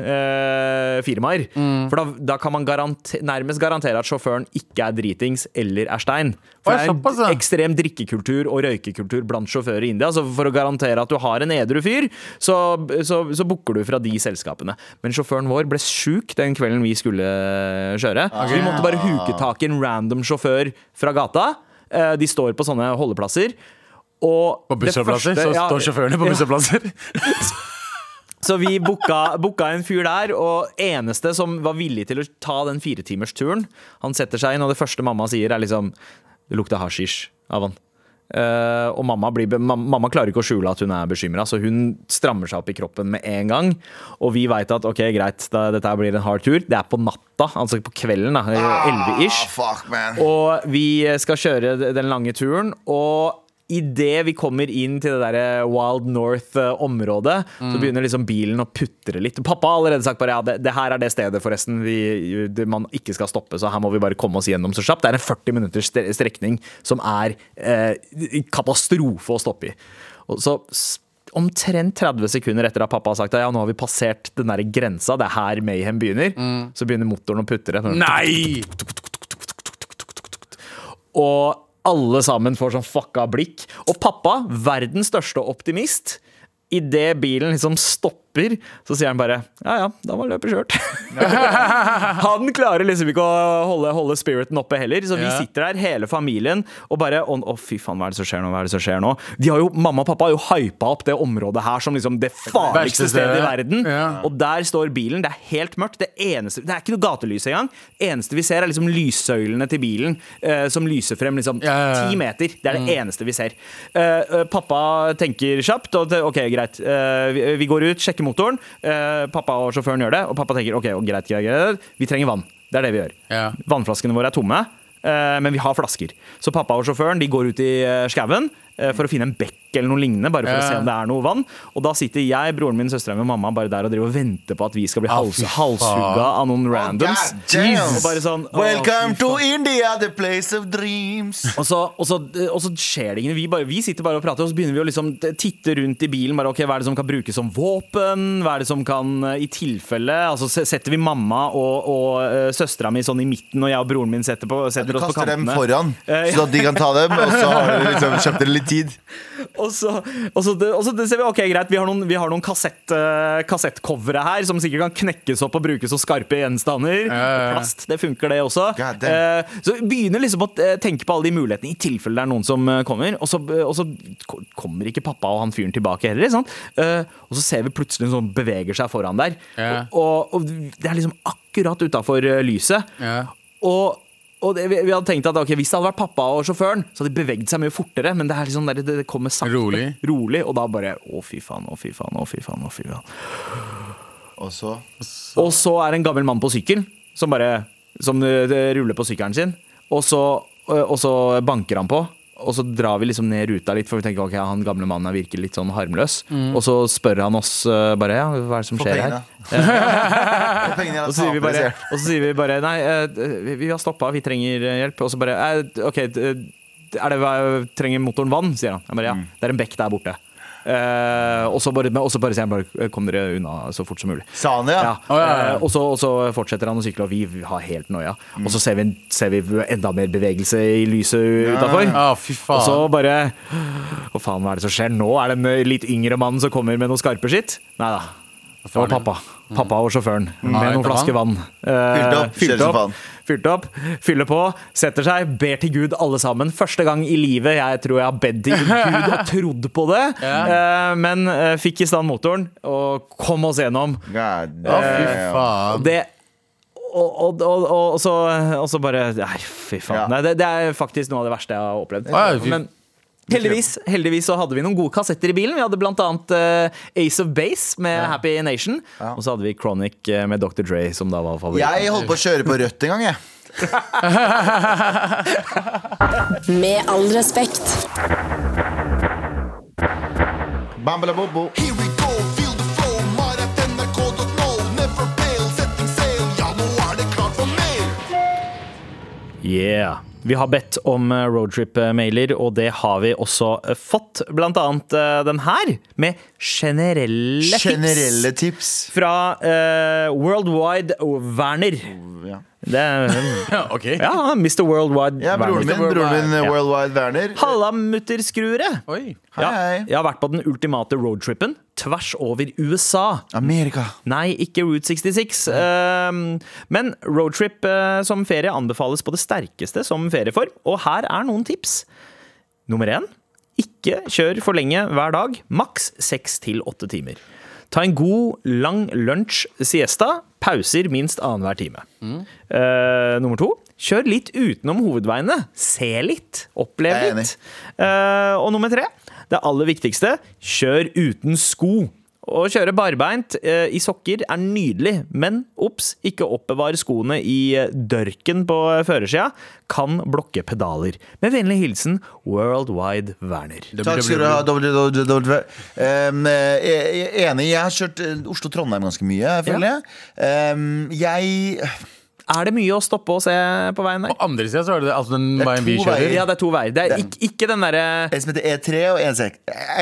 firmaer. Mm. For da, da kan man garante, nærmest garantere at sjåføren ikke er dritings eller er stein. Det er såpass, ja. ekstrem drikkekultur og røykekultur blant sjåfører i India. Så for å garantere at du har en edru fyr, så, så, så booker du fra de selskapene. Men sjåføren vår ble sjuk den kvelden vi skulle kjøre. Så vi måtte bare huke tak i en random sjåfør fra gata. Eh, De står på sånne holdeplasser. Og På busshåndplasser så ja, står sjåførene på ja. Så vi booka, booka en fyr der, og eneste som var villig til å ta den firetimersturen, han setter seg inn, og det første mamma sier, er liksom Det lukter hasjisj av han. Uh, og mamma, blir, mamma klarer ikke å skjule at hun er bekymra, så hun strammer seg opp i kroppen med en gang. Og vi veit at ok, greit, da, dette blir en hard tur. Det er på natta, altså på kvelden. da, 11-ish. Ah. Og vi skal kjøre den lange turen, og idet vi kommer inn til det der Wild North-området, så begynner liksom bilen å putre litt. Pappa har allerede sagt bare ja, det, det her er det stedet forresten vi, det, man ikke skal stoppe, så her må vi bare komme oss gjennom så kjapt. Det er en 40 minutters strekning som er eh, katastrofe å stoppe i. Og så Omtrent 30 sekunder etter at pappa har sagt at ja, nå har vi passert den der grensa, det er her Mayhem begynner, så begynner motoren å putre. Nei! og alle sammen får sånn fucka blikk. Og pappa, verdens største optimist, idet bilen liksom stopper, så sier han bare Ja ja, da var løpet kjørt. han klarer liksom ikke å holde, holde spiriten oppe heller, så vi sitter der, hele familien, og bare Å, oh, fy faen, hva er det som skjer nå? Hva er det som skjer nå? De har jo, Mamma og pappa har jo hypa opp det området her som liksom det farligste stedet i verden. Og der står bilen. Det er helt mørkt. Det eneste, det er ikke noe gatelys engang. eneste vi ser, er liksom lyssøylene til bilen eh, som lyser frem liksom ti meter. Det er det eneste vi ser. Eh, eh, pappa tenker kjapt. Og ok, greit. Eh, vi, vi går ut, sjekker motoren. Eh, pappa og sjåføren gjør det. Og pappa tenker ok, greit, greit, greit. Vi trenger vann. Det er det vi gjør. Ja. Vannflaskene våre er tomme. eh, Men vi har flasker. Så pappa og sjåføren de går ut i eh, skauen eh, for å finne en bekk eller noe lignende. Bare for å se om det er noe vann. Og da sitter jeg, broren min, søstera mi og mamma bare der og driver og venter på at vi skal bli hals, halshugga av noen randoms. Og bare sånn, Welcome to. India, the place of dreams. Og så, og, så, og så skjer det ingen. Vi, bare, vi sitter bare og prater, og så begynner vi å liksom titte rundt i bilen. Bare, ok, Hva er det som kan brukes som våpen? Hva er det som kan, eh, i tilfelle altså Setter vi mamma og, og uh, søstera mi sånn i midten, og jeg og broren min setter, på, setter ja, oss på kaster dem kantene? foran, Eh, så de kan ta dem, og så har du liksom kjøpt dere litt tid. Og så, og så, og så ser vi, ok, greit, vi har noen, vi har noen kassett, eh, kassettcovere her som sikkert kan knekkes opp og brukes som skarpe gjenstander. ja. Plast, det funker det også. Uh. Så begynner liksom å eh, tenke på alle de mulighetene i tilfelle det er noen som kommer. Og så, og så kommer ikke pappa og han fyren tilbake heller. Sant? Og så ser vi plutselig noen som beveger seg foran der. Og, og det er liksom akkurat utafor lyset. Og, og det, vi, vi hadde tenkt at okay, hvis det hadde vært pappa og sjåføren, så hadde de beveget seg mye fortere. Men det, er liksom, der, det, det kommer sakte. Rolig. Rolig. Og da bare å, fy faen, å, fy faen, å, fy faen. å, fy faen. Og så Og så er det en gammel mann på sykkel som bare Som eh, ruller på sykkelen sin. Og så, eh, og så banker han på. Og så drar vi liksom ned ruta litt, for vi tenker ok, han gamle mannen virker litt sånn harmløs. Og så spør han oss uh, bare ja, hva er det som skjer pengene. her? Og Og så sier vi bare, og så sier vi bare Nei, uh, vi, vi har stoppa, vi trenger eh, hjelp. Og så bare uh, OK, er det, trenger motoren vann? sier han. Jeg bare, ja, det er en bekk der borte. Eh, og så bare, bare sier han bare kom dere unna så fort som mulig. Sa han det, ja? Ja. Oh, ja, ja. Eh, og, så, og så fortsetter han å sykle, og vi har helt noia. Og så ser vi, ser vi enda mer bevegelse i lyset utafor. Å, fy faen. Og så bare Hva faen, hva er det som skjer nå? Er det en eh, litt yngre mann som kommer med noe skarpe skitt? Nei da. Det var pappa. Pappa og sjåføren med noen flasker vann. Fylt opp, fylt opp, fyller på, setter seg, ber til Gud alle sammen. Første gang i livet jeg tror jeg har bedt til Gud og trodd på det. Eh, men eh, fikk i stand motoren og kom oss gjennom. God faen. Det og, og, og, og, og, så, og så bare Nei, fy faen. Ja. Nei, det, det er faktisk noe av det verste jeg har opplevd. Ja, fy- Men heldigvis, heldigvis så hadde vi noen gode kassetter i bilen. Vi hadde blant annet eh, Ace of Base med Happy Nation. Og så hadde vi Chronic eh, med Dr. Dre, som da var favoritten. Jeg holdt på å kjøre på rødt en gang, jeg. Med all respekt. Here we go. Ja. Yeah. Vi har bedt om eh, roadtrip-mailer, og det har vi også eh, fått. Blant annet eh, den her, med generelle, Generelle tips tips. fra uh, Worldwide Werner. Ja, Det er, Ja, ok. ja, Mr. Worldwide ja broren min, Werner. broren min Ja. Worldwide Werner. Halla, mutterskruere! Oi. Hei, Ja, hei. jeg har vært på den ultimate roadtrippen tvers over USA. Amerika. Nei, ikke Route 66. Ehm, men roadtrip eh, som ferie anbefales på det sterkeste som ferieform. Og her er noen tips. Nummer én ikke kjør for lenge hver dag. Maks seks til åtte timer. Ta en god, lang lunsj siesta. Pauser minst annenhver time. Eh, nummer to kjør litt utenom hovedveiene. Se litt. Opplev litt. Uh, og nummer tre, det aller viktigste, kjør uten sko. Å kjøre barbeint eh, i sokker er nydelig, men obs, ikke oppbevar skoene i eh, dørken på eh, førersida. Kan blokke pedaler. Med vennlig hilsen Worldwide Werner. Takk skal du ha. WWW. Um, er enig. Jeg har kjørt Oslo-Trondheim ganske mye, føler jeg. Um, jeg Er det mye å stoppe og se på veien der? På andre sida så er det altså den det er veien vi kjører. veier. Ja, det er to veier. Det er ikke, ikke den derre En som heter E3 og E6.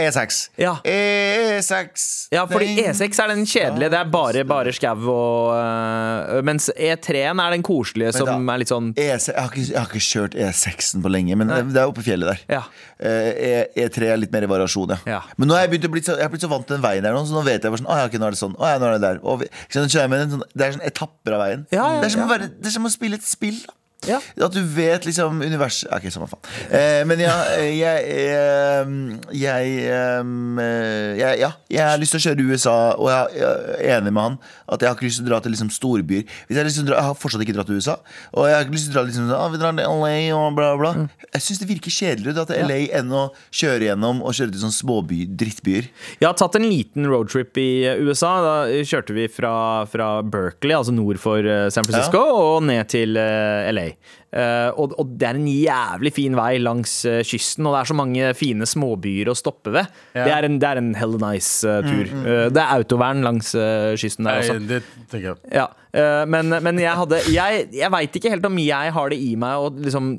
E6. Ja. E6. Ja, fordi E6 er den kjedelige. Det er bare, bare skau og øh, Mens E3-en er den koselige som da- er litt sånn E6, jeg, har ikke, jeg har ikke kjørt E6-en på lenge, men det er oppe i fjellet der. Ja. Eh, E, E3 er litt mer i variasjon, ja. Ja. Men nå har jeg begynt å bli så, jeg har blitt så vant til den veien der nå, så nå vet jeg bare sånn Å ja, okay, nå er det sånn. Å ja, nå er det der. Og, så sånn, det er sånn etapper av veien. Ja, ja, det, er som å være, det er som å spille et spill. da. Ja. At du vet liksom universet Ok, samme faen. Eh, men ja, jeg jeg eh, Jeg, eh, jeg Ja, jeg har lyst til å kjøre i USA, og jeg, jeg er enig med han at jeg har ikke lyst til å dra til liksom storbyer. Hvis jeg, dra, jeg har fortsatt ikke dratt til USA, og jeg har ikke lyst til å dra liksom, ah, vi drar til LA og bla, bla. Jeg syns det virker kjedeligere å dra til LA enn å kjøre gjennom og kjøre til sånne småby, drittbyer. Jeg har tatt en liten roadtrip i USA. Da kjørte vi fra, fra Berkeley, altså nord for eh, San Francisco, og ned til eh, LA. Eh, og, og det er en jævlig fin vei langs uh, kysten, og det er så mange fine småbyer å stoppe ved. Det, er en, det er en hell nice uh, tur. Eh, det er autovern langs kysten der Nei, også. det tenker jeg. Ja, eh, men, men jeg hadde Jeg, jeg veit ikke helt om jeg har det i meg å liksom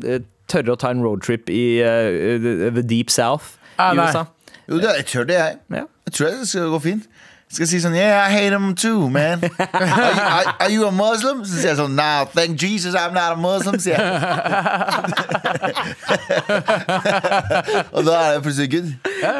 tørre å ta en roadtrip i the, the deep south Ah, i nei. USA. Jo, det, jeg tør det, jeg. Ja. Jeg tror det skal gå fint. Jeg si sånn Yeah, I hate them too, man. Are you, are, are you a Muslim? Sier jeg sånn Nah, thank Jesus I'm not a Muslim. Og da er det plutselig good. Ja,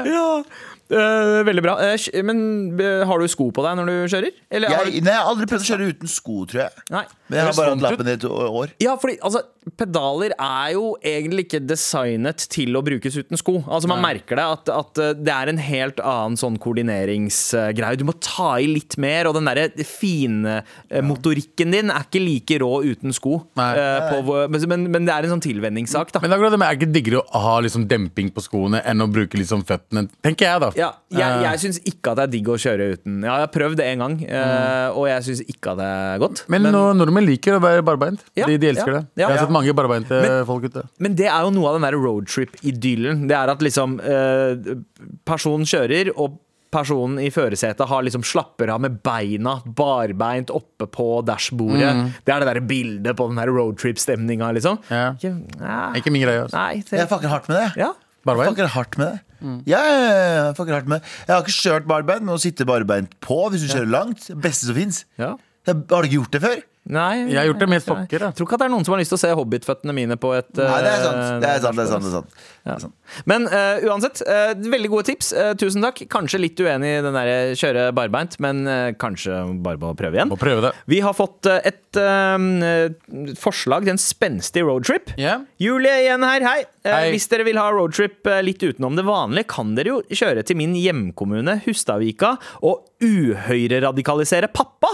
eh, veldig bra. Uh, men uh, har du sko på deg når du kjører? Eller, Jeg, du, nei, jeg har aldri prøvd å kjøre uten sko, tror jeg. nei. Men jeg har bare hatt lappen i et år. Ja, fordi altså, pedaler er jo egentlig ikke designet til å brukes uten sko. Altså Man merker det at, at det er en helt annen sånn koordineringsgreie. Du må ta i litt mer, og den derre fine motorikken din er ikke like rå uten sko. Nei. På, men, men, men det er en sånn tilvenningssak, da. Men akkurat det med er ikke diggere å ha liksom demping på skoene enn å bruke liksom føttene, tenker jeg, da. Ja, jeg, Eh, jeg syns ikke at det er digg å kjøre uten. Ja, jeg har prøvd det en gang, eh, og jeg syns ikke at det er godt. men, nå- nordmenn liker å være barbeint. Ja, de, de elsker ja, det. ja. Jeg har sett mange barbeinte folk ute. Men det er jo noe av den der roadtrip-idyllen. Det er at liksom eh, Personen kjører, og personen i førersetet har liksom slapper av med beina barbeint oppe på dashbordet. Det er det der bildet på den der roadtrip-stemninga, liksom. Ja. Ikke, ja, Ikke min greie. Altså. Nei, Jeg det, fucker hardt med det. ja. Jeg fucker hardt med det. Mm. ja, jeg fucker hardt med det. Jeg har ikke kjørt barbein, men å sitte barbeint på hvis du kjører langt, det beste som fins. ja. Har du ikke gjort det før? Nei, Jeg har gjort det med sokker. Jeg tror ikke at det er noen som har lyst til å se hobbitføttene mine på et Nei, det er sant. eh, Det er sant, det er sant, det er sant. Ja. Men eh, uansett, eh, veldig gode tips. Uh, tusen takk. Kanskje litt uenig i den der kjøre barbeint, men kanskje bare må prøve igjen. Må prøve det. Vi har fått et forslag til en spenstig roadtrip. Yeah. Julie igjen her, hei. Eh, Hei. Hvis dere vil ha roadtrip litt utenom det vanlige, kan dere jo kjøre til min hjemkommune Hustadvika og uhøyreradikalisere pappa.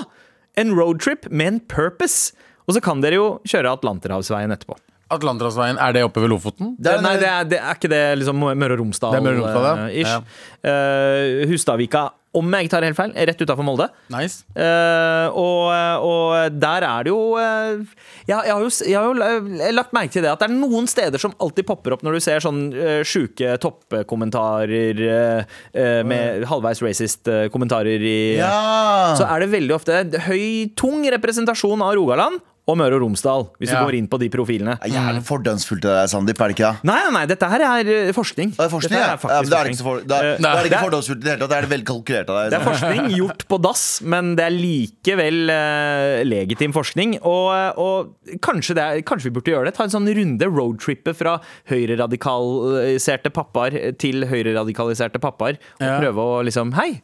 En roadtrip med en purpose. Og så kan dere jo kjøre Atlanterhavsveien etterpå. Atlanterhavsveien, er det oppe ved Lofoten? Det er, Nei, det er, det er ikke det liksom Møre og Romsdal? Det er Møre og Romsdal, ja. eh. Eh, Hustadvika, om jeg ikke tar helt feil, rett utafor Molde. Nice. Uh, og, og der er det jo uh, jeg, jeg har jo, jeg har jo lagt merke til det at det er noen steder som alltid popper opp når du ser sånn uh, sjuke toppkommentarer eh, eh, med halvveis racist eh, kommentarer i ja. Så er det veldig ofte høy, tung representasjon av Rogaland og Møre og Romsdal, hvis Ja. du går inn på de profilene. Det er Jævlig fordomsfullt det deg, Sandeep. Er det ikke det? Nei, nei, nei, dette her er eh, forskning. Det er forskning, ja. er ja da er det ikke så for, det Eh, er det er ikke er- fordomsfullt i det hele tatt. Det er det kalkulert av deg. Det er forskning gjort på dass, men det er likevel uh, legitim forskning. Og, og kanskje, det er, kanskje vi burde gjøre det. Ta en sånn runde roadtrippe fra høyreradikaliserte pappaer til høyreradikaliserte pappaer. Og Ja. prøve å liksom Hei,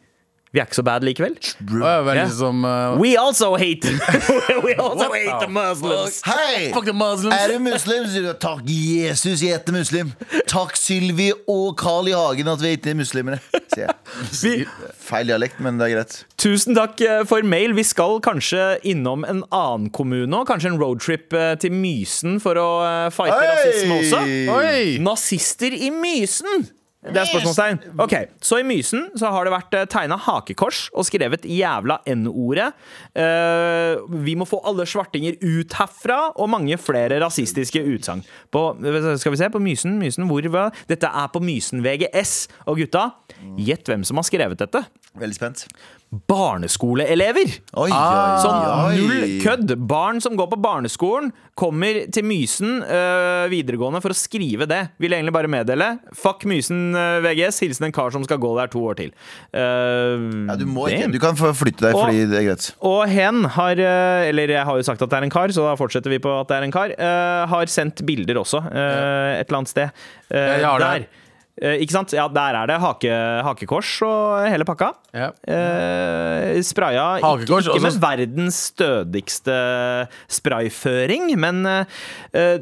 vi er ikke så bad likevel. Veldig som uh, We also hate We also hate the Muslims. Hei! Fuck the Muslims. Er du muslim? Sier du takk Jesus, jeg heter muslim. Takk Sylvi og Carl I. Hagen at vi heter muslimene. Sier jeg. Vi, Feil dialekt, men det er greit. tusen takk eh, for mail. Vi skal kanskje innom en annen kommune òg. Kanskje en roadtrip eh, til Mysen for å fighte Oi! rasisme også. Oi! Nazister i Mysen! Det er spørsmålstegn. Ok, Så i Mysen så har det vært tegna hakekors og skrevet 'jævla N-ordet'. Uh, vi må få alle svartinger ut herfra, og mange flere rasistiske utsagn. Skal vi se, på Mysen, Mysen, hvor hva? Dette er på Mysen VGS. Og gutta, gjett hvem som har skrevet dette? Veldig spent. Barneskoleelever! Oi, Ah. oi, Sånn null kødd. Barn som går på barneskolen, kommer til Mysen øh, videregående for å skrive det. Vil egentlig bare meddele. Fuck Mysen øh, VGS. Hilsen en kar som skal gå der to år til. Uh, Ja, du må ikke. Du kan få flytte deg Og- fordi det er greit. og hen har øh, Eller jeg har jo sagt at det er en kar, så da fortsetter vi på at det er en kar. Uh, har sendt bilder også, uh, et eller annet sted. Uh, jeg har det. der. Eh, ikke sant? Ja, der er det hake, hakekors og hele pakka. Ja. Eh, spraya ikke, Hakekors, ikke med verdens stødigste sprayføring, men eh,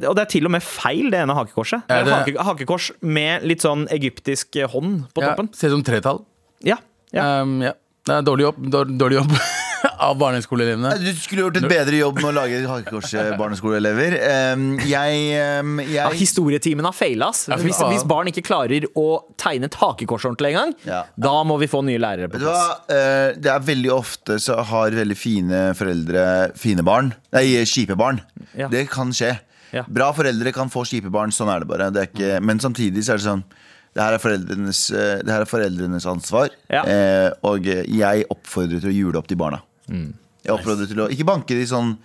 Og det er til og med feil, det ene hakekorset. Det er hake, hakekors med litt sånn egyptisk hånd på Ja, toppen. Ser ut som tretall. Ja. ja. Um, ja. Det er dårlig jobb, dårlig jobb av barneskoleelevene. Du skulle gjort et bedre jobb med å lage hakekors-barneskoleelever. Um, jeg, um, Ja, Historietimen har feila. Hvis, hvis barn ikke klarer å tegne et hakekors ordentlig engang, Ja. da må vi få nye lærere på plass. Eh, Det er veldig ofte så har veldig fine foreldre fine barn. Nei, kjipe barn. Ja. Det kan skje. Ja. Bra foreldre kan få kjipe barn, sånn er det bare. Det er ikke, men samtidig så er det sånn det her er foreldrenes, eh, det her er foreldrenes ansvar, Ja. eh, og jeg oppfordrer til å jule opp de barna. Mm. Jeg oppfordrer til å Ikke banke de sånn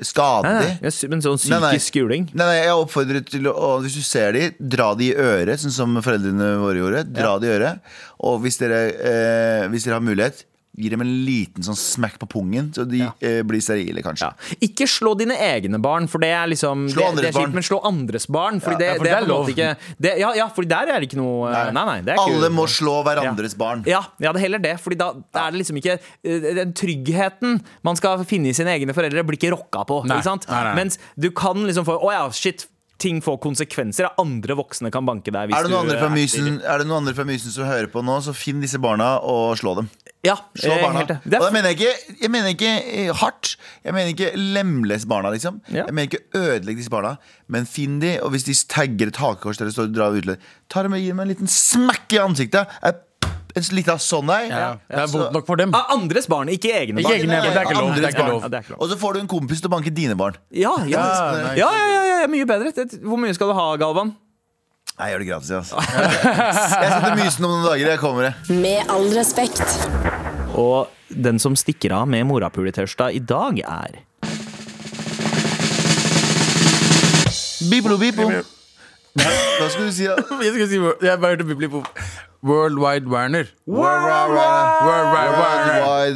skadelig. Nei, nei, men sånn Nei, nei. psykisk skuling. Nei, nei, jeg oppfordrer til å å Hvis du ser de, dra de i øret, sånn som foreldrene våre gjorde. Dra de i øret. Og hvis dere, eh, hvis dere har mulighet, gi dem en liten sånn smekk på pungen, så de eh, blir sterile, kanskje. Ja. Ikke slå dine egne barn, for det er liksom Slå det, andres det er kjipt, men slå andres barn. Fordi det, Ja, for det det er på en måte ikke det, ja, ja, for der er det ikke noe Nei, nei, det er ikke Alle må slå hverandres barn. ja, ja, det er heller det. Fordi da, er det liksom ikke eh, Den tryggheten man skal finne i sine egne foreldre, blir ikke rocka på. Nei, Ikke sant? nei, nei. Mens du kan liksom få Å ja, shit. Ting får konsekvenser. Andre voksne kan banke deg. Det, eh, er det noen andre fra Mysen som hører på nå, så finn disse barna og slå dem. Ja, Slå barna. helt. Og da er, mener jeg ikke, jeg mener ikke eh, hardt. Jeg mener ikke lemles barna, liksom. Ja. Jeg mener ikke ødelegg disse barna. Men finn de, og hvis de tagger et hakekors der det står 'dra ut', ta dem og gi dem en liten smekk i ansiktet. Eh, En liten sånn ei. Ja, det er Så- vondt nok for dem. Ah, andres barn, ikke egne barn. egne det er ikke lov. Det er ikke lov. Det er ikke lov. Og så får du en kompis til å banke dine barn. Ja, ja, Ja, ja, ja, ja, ja, mye bedre. Hvor mye skal du ha, Galvan? Nei, jeg gjør det gratis, altså. Jeg setter Mysen om noen dager. Jeg kommer. jeg. Med all respekt. Og den som stikker av med morapuletørsta i dag, er Biplo, biplo. Hva skal du si? da? Jeg skal si Jeg bare hørte Bibli på World Wide Werner.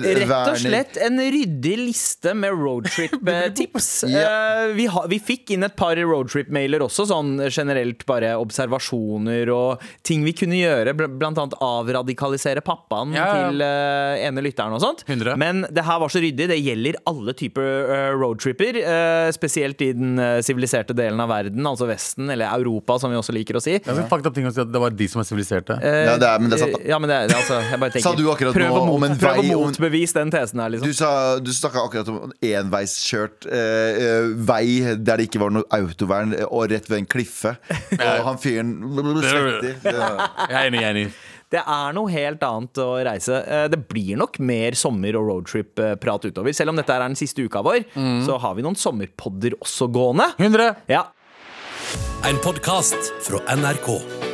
Rett og slett en ryddig liste med roadtrip-tips. yeah. vi, vi fikk inn et par roadtrip-mailer også, sånn generelt bare observasjoner og ting vi kunne gjøre. bl- Blant annet avradikalisere pappaen Ja, til uh, ene lytteren og sånt. 100. Men det her var så ryddig. Det gjelder alle typer uh, roadtripper. Uh, spesielt i den eh, siviliserte delen av verden, altså Vesten, eller Europa, som vi også liker å si. Ja, vi fucked up ting å si at det var de som er siviliserte. Eh, Ja, det er- men det er sant, da. Ja, men det, det, altså, jeg bare tenker, Sa du akkurat prøv nå å, mot, om en prøv å vei- om en- motbevise den tesen her, liksom. Du, sa, du snakka akkurat om enveiskjørt eh, eh, vei der det ikke var noe autovern, eh, og rett ved en kliffe. Og han fyren. Jeg er enig, jeg er enig. Det er noe helt annet å reise. Eh, Det blir nok mer sommer- og roadtrip-prat utover. Selv om dette er den siste uka vår, så har vi noen sommerpodder også gående. 100. Ja, En podkast fra NRK.